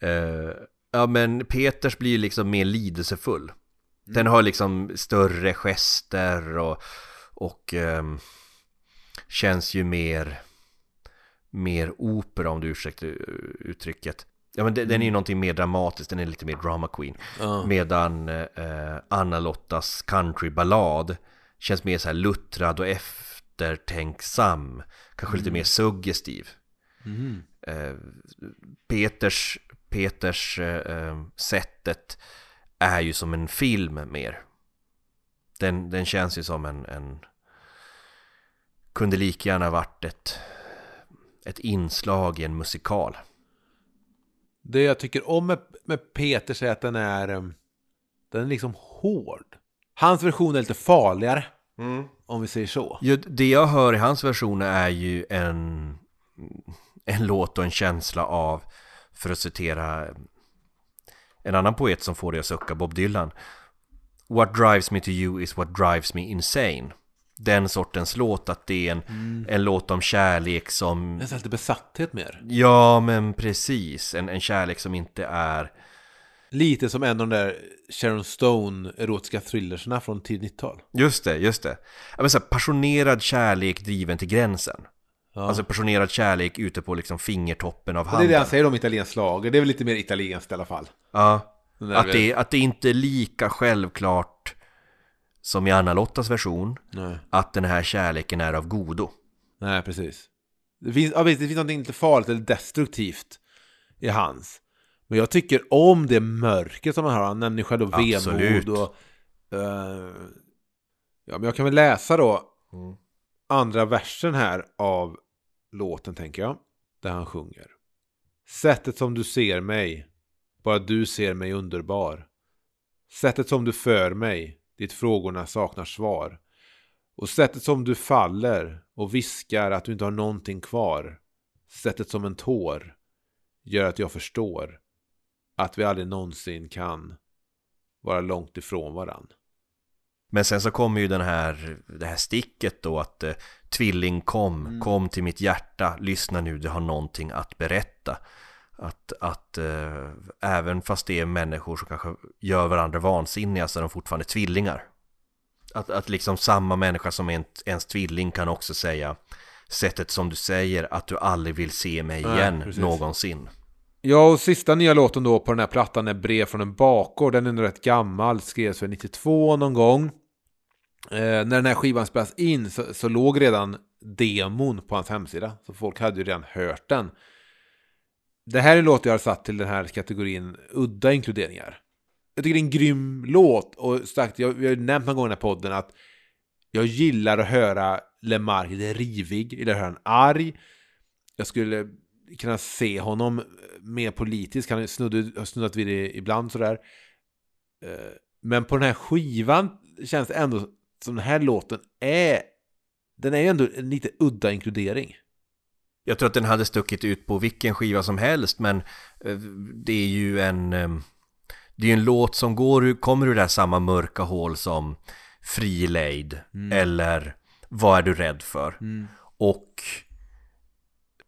Eh, ja men Peters blir ju liksom mer lidelsefull. Den har liksom större gester och, och ehm, känns ju mer, mer opera om du ursäktar uttrycket. Ja men den, den är ju någonting mer dramatiskt, den är lite mer drama queen. Ja. Medan eh, Anna-Lottas countryballad känns mer så här luttrad och eftertänksam. Kanske lite mer suggestiv. Mhm. Eh, Peters, Peters eh, eh, sättet är ju som en film mer. Den, den känns ju som en, en kunde lika gärna varit ett, ett inslag i en musikal. Det jag tycker om med, med Peters är att den är, em, den är liksom hård. Hans version är lite farligare. Om vi säger så. Ju, det jag hör i hans versioner är ju en, en låt och en känsla av, för att citera en annan poet som får det att sucka, Bob Dylan. What drives me to you is what drives me insane. Den sortens låt, att det är en, en låt om kärlek som... Nästan lite besatthet mer. Ja, men precis. En, en kärlek som inte är... Lite som en av de där Sharon Stone erotiska thrillerserna från tidigt 90-tal. Just det, just det. Ja, men så här, passionerad kärlek driven till gränsen. Ja. Alltså passionerad kärlek ute på liksom fingertoppen av Och det är handen. det han säger om italiensk slager. Det är väl lite mer italienskt i alla fall. Ja, att det, att det inte är lika självklart som i Anna-Lottas version Nej. att den här kärleken är av godo. Nej, precis. Det finns, ja, visst, det finns något lite farligt eller destruktivt i hans. Men jag tycker om det mörkret som han har. Han nämner själv då vemod och... eh, ja, men jag kan väl läsa då Mm. andra versen här av låten, tänker jag. Där han sjunger. Sättet som du ser mig, bara du ser mig underbar. Sättet som du för mig, dit frågorna saknar svar. Och sättet som du faller och viskar att du inte har någonting kvar. Sättet som en tår gör att jag förstår att vi aldrig någonsin kan vara långt ifrån varann. Men sen så kommer ju den här, det här sticket då att eh, Tvilling kom, Mm. kom till mitt hjärta, lyssna nu, du har någonting att berätta. Att, att eh, även fast det är människor som kanske gör varandra vansinniga så är de fortfarande tvillingar. Att, att liksom samma människa som en, ens tvilling kan också säga sättet som du säger att du aldrig vill se mig Nej, igen precis. någonsin. Ja, och sista nya låten då på den här plattan är Brev från en bakgård. Den är nog rätt gammal, skrevs för 92 någon gång. Eh, när den här skivan spelas in så, så låg redan demon på hans hemsida. Så folk hade ju redan hört den. Det här är en låt jag har satt till den här kategorin udda inkluderingar. Jag tycker det är en grym låt och sagt, jag, vi har nämnt någon gång i den här podden att jag gillar att höra Lemark lite rivig, eller hör höra han arg. Jag skulle kunna se honom mer politisk, han snudd, har snuddat vid det ibland sådär. Eh, men på den här skivan känns det ändå som den här låten är den är ju ändå en lite udda inkludering. Jag tror att den hade stuckit ut på vilken skiva som helst men eh, det är ju en eh, Det är ju en låt som går, kommer ur det här samma mörka hål som Frilejd eller Vad är du rädd för? Och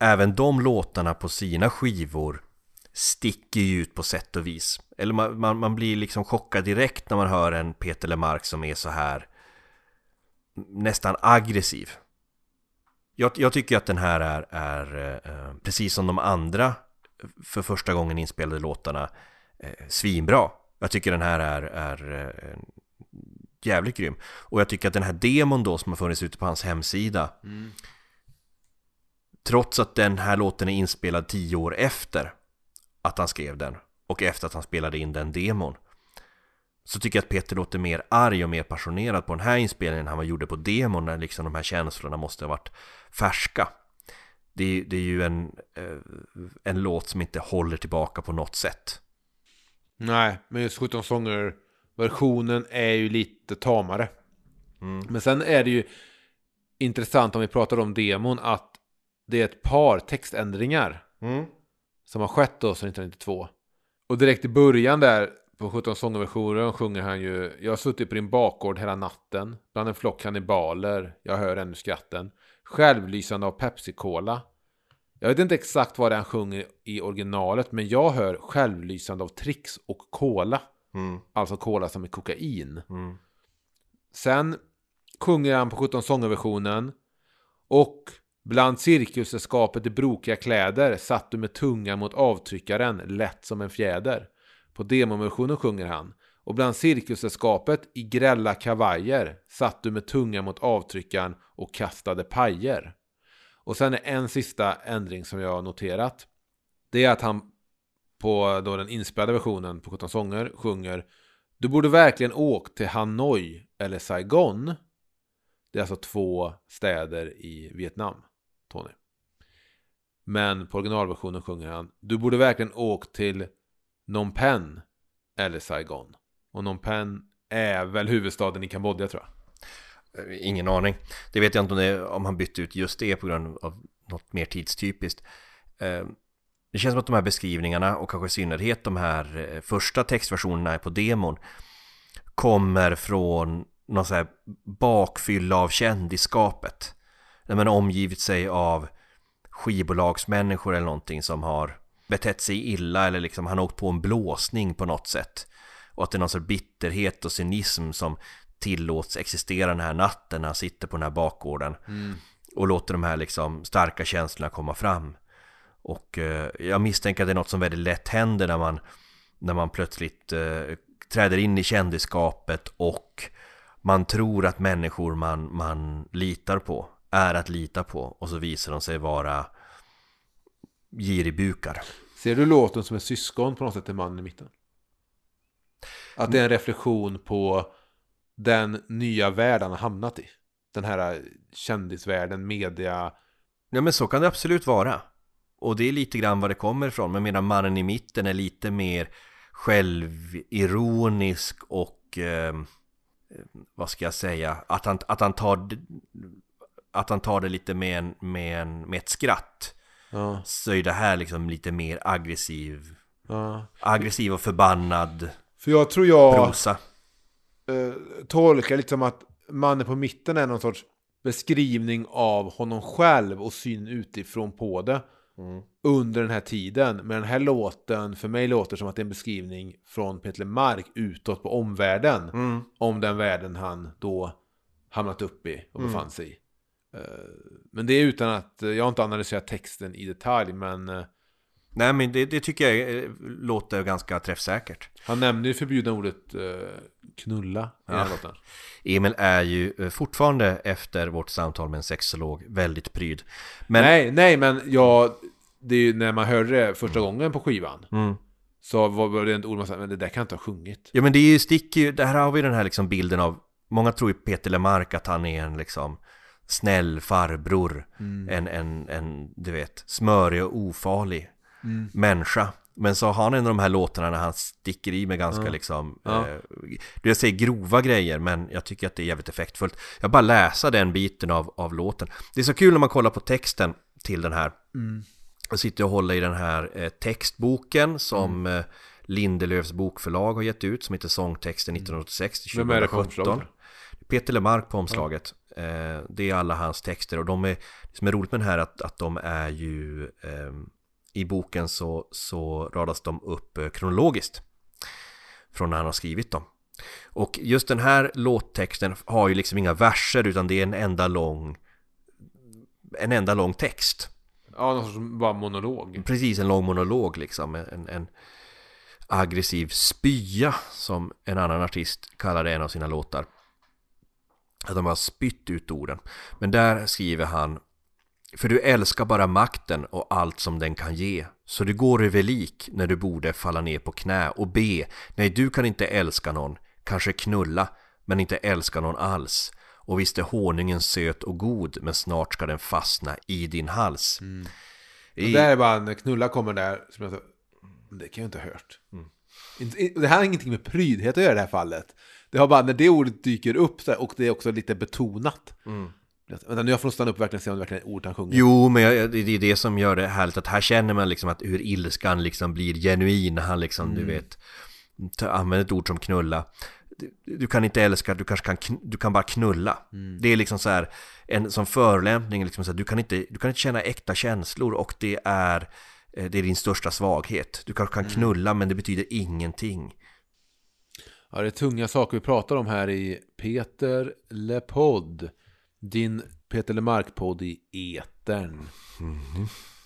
även de låtarna på sina skivor sticker ju ut på sätt och vis. Eller man, man, man blir liksom chockad direkt när man hör en Peter Lemark som är så här nästan aggressiv. Jag, jag tycker att den här är, är eh, precis som de andra för första gången inspelade låtarna eh, svinbra. Jag tycker den här är, är eh, jävligt grym. Och jag tycker att den här demon då som har funnits ute på hans hemsida Trots att den här låten är inspelad tio år efter att han skrev den och efter att han spelade in den demon så tycker jag att Peter låter mer arg och mer passionerad på den här inspelningen än han gjorde på demon när liksom de här känslorna måste ha varit färska. Det är, det är ju en, eh, en låt som inte håller tillbaka på något sätt. Nej, men just 17 sånger versionen är ju lite tamare. Men sen är det ju intressant om vi pratar om demon att det är ett par textändringar som har skett då sedan 1992. Och direkt i början där på 17 sångerversionen sjunger han ju Jag har suttit på din bakgård hela natten Bland en flock kannibaler Jag hör ännu skratten Självlysande av Pepsi-Cola Jag vet inte exakt vad han sjunger i originalet Men jag hör självlysande av Trix och Cola Mm. Alltså Cola som är kokain Mm. Sen sjunger han på 17 sångerversionen Och bland cirkussällskapet i brokiga kläder satt du med tungan mot avtryckaren lätt som en fjäder. På demoversionen sjunger han och bland cirkussällskapet i grälla kavajer satt du med tungan mot avtryckaren och kastade pajer. Och sen är en sista ändring som jag har noterat. Det är att han på då den inspelade versionen på 17 sånger sjunger Du borde verkligen åkt till Hanoi eller Saigon. Det är alltså två städer i Vietnam, Tony. Men på originalversionen sjunger han Du borde verkligen åkt till Phnom Penh eller Saigon. Och Phnom Penh är väl huvudstaden i Kambodja tror jag. Eh, ingen aning. Det vet jag inte om, det, om han bytte ut just det på grund av något mer tidstypiskt. Eh, det känns som att de här beskrivningarna och kanske i synnerhet de här eh, första textversionerna på demon kommer från någon så här bakfylla av kändisskapet. När man omgivit sig av skivbolagsmänniskor eller någonting som har betett sig illa eller liksom han har åkt på en blåsning på något sätt. Och att det är någon sorts bitterhet och cynism som tillåts existera den här natten när han sitter på den här bakgården. Och låter de här liksom starka känslorna komma fram. Och eh, jag misstänker att det är något som väldigt lätt händer när man, när man plötsligt eh, träder in i kändisskapet och man tror att människor man, man litar på är att lita på och så visar de sig vara giribukar. Ser du låten som ett syskon på något sätt till mannen i mitten? Att det är en reflektion på den nya värld han har hamnat i. Den här kändisvärlden, media. Ja men så kan det absolut vara. Och det är lite grann vad det kommer ifrån. Men medan mannen i mitten är lite mer självironisk och eh, vad ska jag säga? Att han, att han tar att han tar det lite med, en, med, en, med ett skratt. Ja, Så är det här liksom lite mer aggressiv. ja. Aggressiv och förbannad För jag tror jag prosa. eh, tolkar lite som att mannen på mitten är någon sorts beskrivning av honom själv och syn utifrån på det. Under den här tiden. Men den här låten för mig låter som att det är en beskrivning från Peter Mark utåt på omvärlden. Mm. Om den världen han då hamnat upp i och befann sig i. Eh, Men det är utan att, jag har inte analyserat texten i detalj men eh, Nej men det, det tycker jag eh, låter ganska träffsäkert. han nämner ju förbjudna ordet eh, knulla i Ja. låten. Emil är ju eh, fortfarande efter vårt samtal med en sexolog väldigt pryd. Men, Nej, nej men jag, det är ju när man hörde det första gången på skivan. Mm. Så var det ett ord man sa, men det där kan jag inte ha sjungit. Ja men det är ju sticker ju, det här har vi den här liksom bilden av Många tror ju Peter Lemark att han är en liksom Snäll farbror en, en, en, du vet, smörig och ofarlig Människa. Men så har han en av de här låtarna när han sticker i med ganska liksom Ja. eh, Jag säger grova grejer men jag tycker att det är jävligt effektfullt. Jag bara läsa den biten av, av låten. Det är så kul när man kollar på texten till den här. Jag sitter och håller i den här eh, textboken som Mm. eh, Lindelöfs bokförlag har gett ut som heter Sångtexten 1986 till Mm. På 2017 omslaget? Peter Lemark på omslaget. Eh, Det är alla hans texter och de är Det som är roligt med den här är att, att de är ju eh, I boken så, så radas de upp eh, kronologiskt Från när han har skrivit dem. Och just den här låttexten har ju liksom inga verser utan det är en enda lång En enda lång text. Ja, någon sorts bara monolog. Precis, en lång monolog liksom En, en aggressiv spya som en annan artist kallade en av sina låtar. Att de har spytt ut orden. Men där skriver han För du älskar bara makten och allt som den kan ge Så du går över lik när du borde falla ner på knä och be Nej, du kan inte älska någon Kanske knulla, men inte älska någon alls Och visst är honungen söt och god Men snart ska den fastna i din hals Och där är bara när knulla kommer där, som jag sa, "Men det kan jag inte ha hört. Mm. I- Det här har ingenting med prydhet att göra i det här fallet. Det har bara, när det ordet dyker upp och det är också lite betonat. Vänta, nu jag får nog stanna upp och verkligen se om det verkligen är ord han sjunger. Mm. Jo, men jag, det är det som gör det härligt att här känner man liksom att hur ilskan liksom blir genuin när han liksom, du vet använder ett ord som knulla. Du, du kan inte älska, du kanske kan, du kan bara knulla. Det är liksom så här, en som förolämpning, liksom så här, du, kan inte, du kan inte känna äkta känslor och det är, eh, det är din största svaghet. Du kanske kan knulla men det betyder ingenting. Ja, det är tunga saker vi pratar om här i Peter LePodd. Din Peter LeMarc-podd i etern.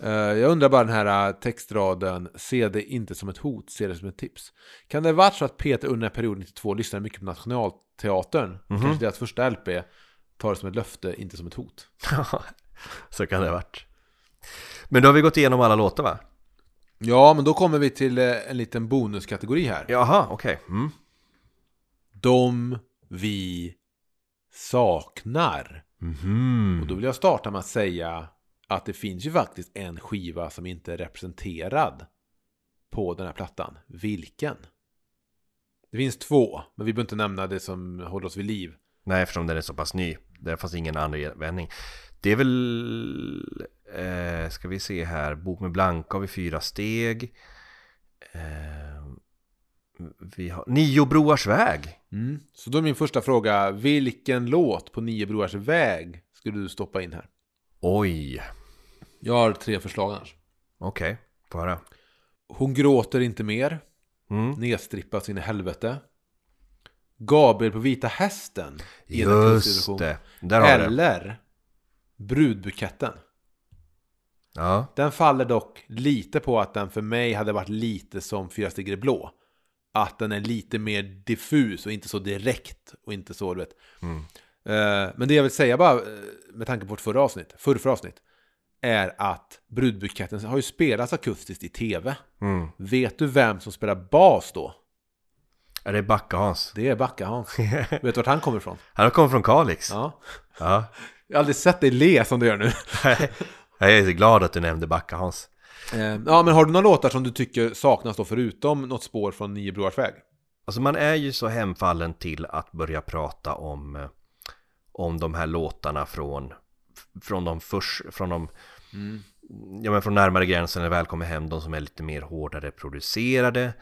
Eh, Jag undrar bara den här eh, textraden, se det inte som ett hot, se det som ett tips. Kan det ha varit så att Peter under perioden 92 lyssnade mycket på Nationalteatern? Kanske deras första LP tar det som ett löfte, inte som ett hot. så kan det ha varit. Men då har vi gått igenom alla låtar va? Ja, men då kommer vi till eh, en liten bonuskategori här. Jaha, okej. Mm. De vi saknar. Mhm. Och då vill jag starta med att säga att det finns ju faktiskt en skiva som inte är representerad på den här plattan. Vilken? Det finns två, men vi behöver inte nämna det som håller oss vid liv. Nej, eftersom den är så pass ny. Det fanns ingen användning. Det är väl, eh, ska vi se här, Bok med Blanka har vi fyra steg. Eh, vi har Nio broars väg. Mm. Så då är min första fråga, vilken låt på Nio broars väg skulle du stoppa in här? Oj, Jag har tre förslag annars. okej, får höra. Hon gråter inte mer. Mm. Nedstrippas in i helvete. Gabriel på vita hästen. Just det, där har du det. Eller Brudbuketten. Ja, Den faller dock lite på att den för mig hade varit lite som Fyra det blå. Att den är lite mer diffus och inte så direkt och inte så, du vet. Mm. Eh, Men det jag vill säga bara, eh, med tanke på vårt förra avsnitt, förra, förra avsnitt, är att Brudbuketten har ju spelats akustiskt i tv. mm. Vet du vem som spelar bas då? är det Backa-Hans? Det är Backa-Hans. Vet du vart han kommer ifrån? Han kommer från Kalix. Ja. Ja. Jag har aldrig sett dig le som du gör nu. Jag är så glad att du nämnde Backa-Hans. Eh, Ja, men har du några låtar som du tycker saknas då förutom något spår från Nio broars väg? Alltså man är ju så hemfallen till att börja prata om, eh, om de här låtarna från, från de först, från de, ja men från närmare gränsen eller Välkommen hem, de som är lite mer hårdare producerade.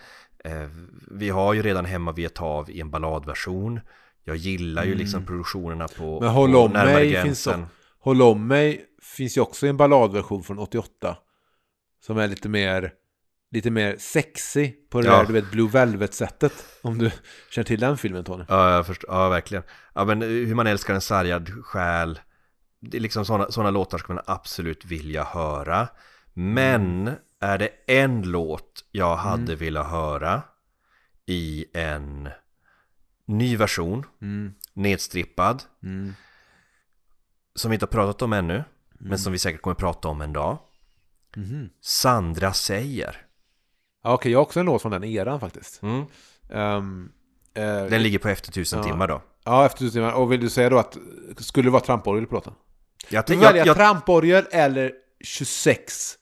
Eh, vi har ju redan Hemma vid ett hav i en balladversion. Jag gillar ju liksom produktionerna på, Men Håll på om närmare mig gränsen. finns, Håll om mig finns ju också i en balladversion från 88. Som är lite mer, lite mer sexy på det Ja. där du vet Blue Velvet-sättet. Om du känner till den filmen Tony. Ja, jag förstår, ja verkligen. Ja, men hur man älskar en sargad själ. Det är liksom sådana såna låtar ska man absolut vilja höra. Men är det en låt jag hade velat höra i en ny version, Mm. nedstrippad, Mm. som vi inte har pratat om ännu, men som vi säkert kommer prata om en dag. Mhm. Sandra säger. Ja, Okej, jag har också en låt från den eran faktiskt. Mm. Um, eh, Den ligger på efter tusen Ja. timmar då. Ja, efter tusen timmar. Och vill du säga då att skulle det vara tramporgel på låten? Jag, Du jag, väljer jag, tramporgel eller 26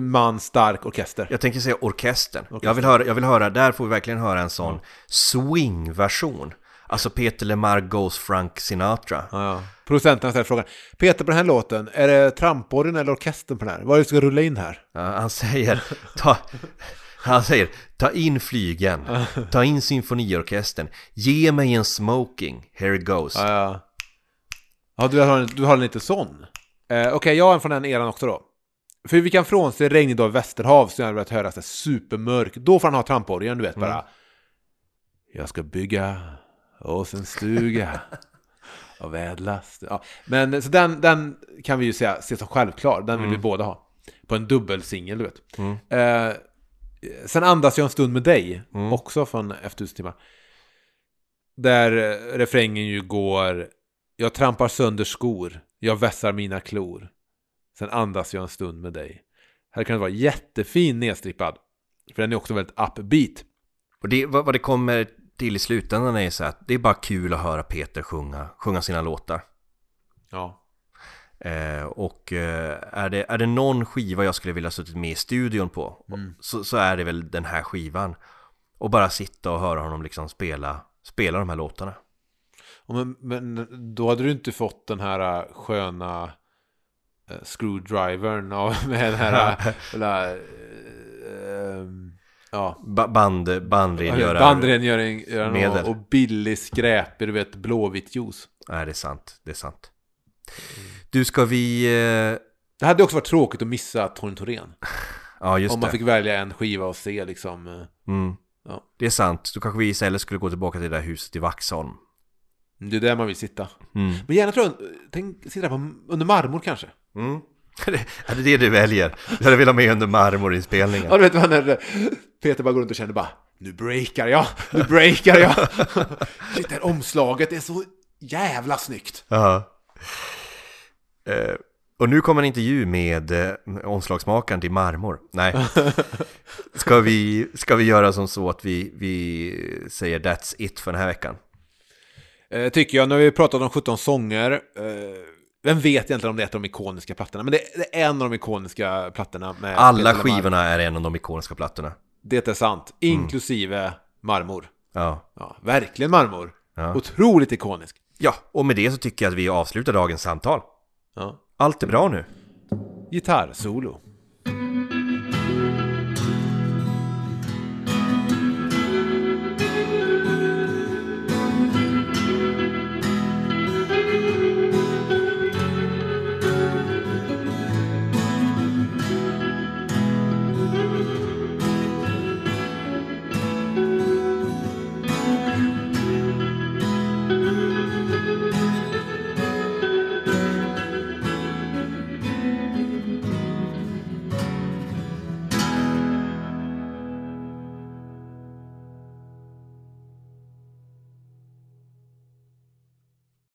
man stark orkester. Jag tänker säga orkestern. Orkestern. Jag, vill höra, jag vill höra, där får vi verkligen höra en sån swing-version. Alltså Peter LeMar Goes Frank Sinatra. Ja, ja. Producenten ställer frågan. Peter, på den här låten, är det tramporgeln eller orkestern på den här? Vad är det som ska rulla in här? Ja, han säger, ta, han säger, ta in flygen, ta in symfoniorkestern, ge mig en smoking, here it goes. Ja, ja. ja du, har en, du har en lite sån. Eh, Okej, jag har en från den eran också då. För vi kan frånse Regnig dag i Västerhav så jag hade velat höra så här supermörk. Då får han ha tramporgeln, du vet bara. Jag ska bygga oss en stuga av ädlast. Ja. Men så den, den kan vi ju säga, se som självklar. Den vill vi båda ha. På en dubbelsingel, du vet. Eh, sen andas jag en stund med dig. Också från Efter timmar. Där eh, refrängen ju går Jag trampar sönder skor Jag vässar mina klor Sen andas jag en stund med dig Här kan det vara jättefin nedstrippad För den är också väldigt upbeat Och det, vad, vad det kommer till i slutändan är så att det är bara kul att höra Peter sjunga, sjunga sina låtar. Ja Eh, och eh, är, det, är det någon skiva jag skulle vilja suttit med i studion på så, så är det väl den här skivan. Och bara sitta och höra honom liksom spela, spela de här låtarna. Och men, men då hade du inte fått den här äh, sköna äh, screwdrivern av, med den här, äh, eller, Ja. ba- band, bandrengörare. Bandrengöring Medel. och, billig skräp, du vet blåvitt juice. Nej, det är sant. Det är sant. Du, ska vi... eh, Det hade också varit tråkigt att missa Tony Thorén. Ja, just Om man det. fick välja en skiva och se liksom. eh, Mm. Ja. Det är sant. Då kanske vi istället skulle gå tillbaka till det där huset i Vaxholm. Det är där man vill sitta. Mm. Men gärna tror jag, tänk sitta på, under marmor kanske. Mm. är det det du väljer? Du hade velat med under marmorinspelningen. Ja, du vet när Peter bara går runt och känner bara Nu breakar jag, nu breakar jag. Shit, det här omslaget är så jävla snyggt. Ja. Eh, och nu kommer en intervju med eh, omslagsmakaren till Marmor. Nej. Ska vi, ska vi göra som så att vi, vi säger that's it för den här veckan? Eh, tycker jag, när vi pratat om 17 sånger. Eh, vem vet egentligen om det är ett av de ikoniska plattorna? Men det, är en av de ikoniska plattorna. Med Alla skivorna är en av de ikoniska plattorna. Det är sant, inklusive marmor. Ja. Ja, verkligen marmor. Ja. Otroligt ikonisk. ja, och med det så tycker jag att vi avslutar dagens samtal. Ja. Allt är bra nu. Gitarrsolo.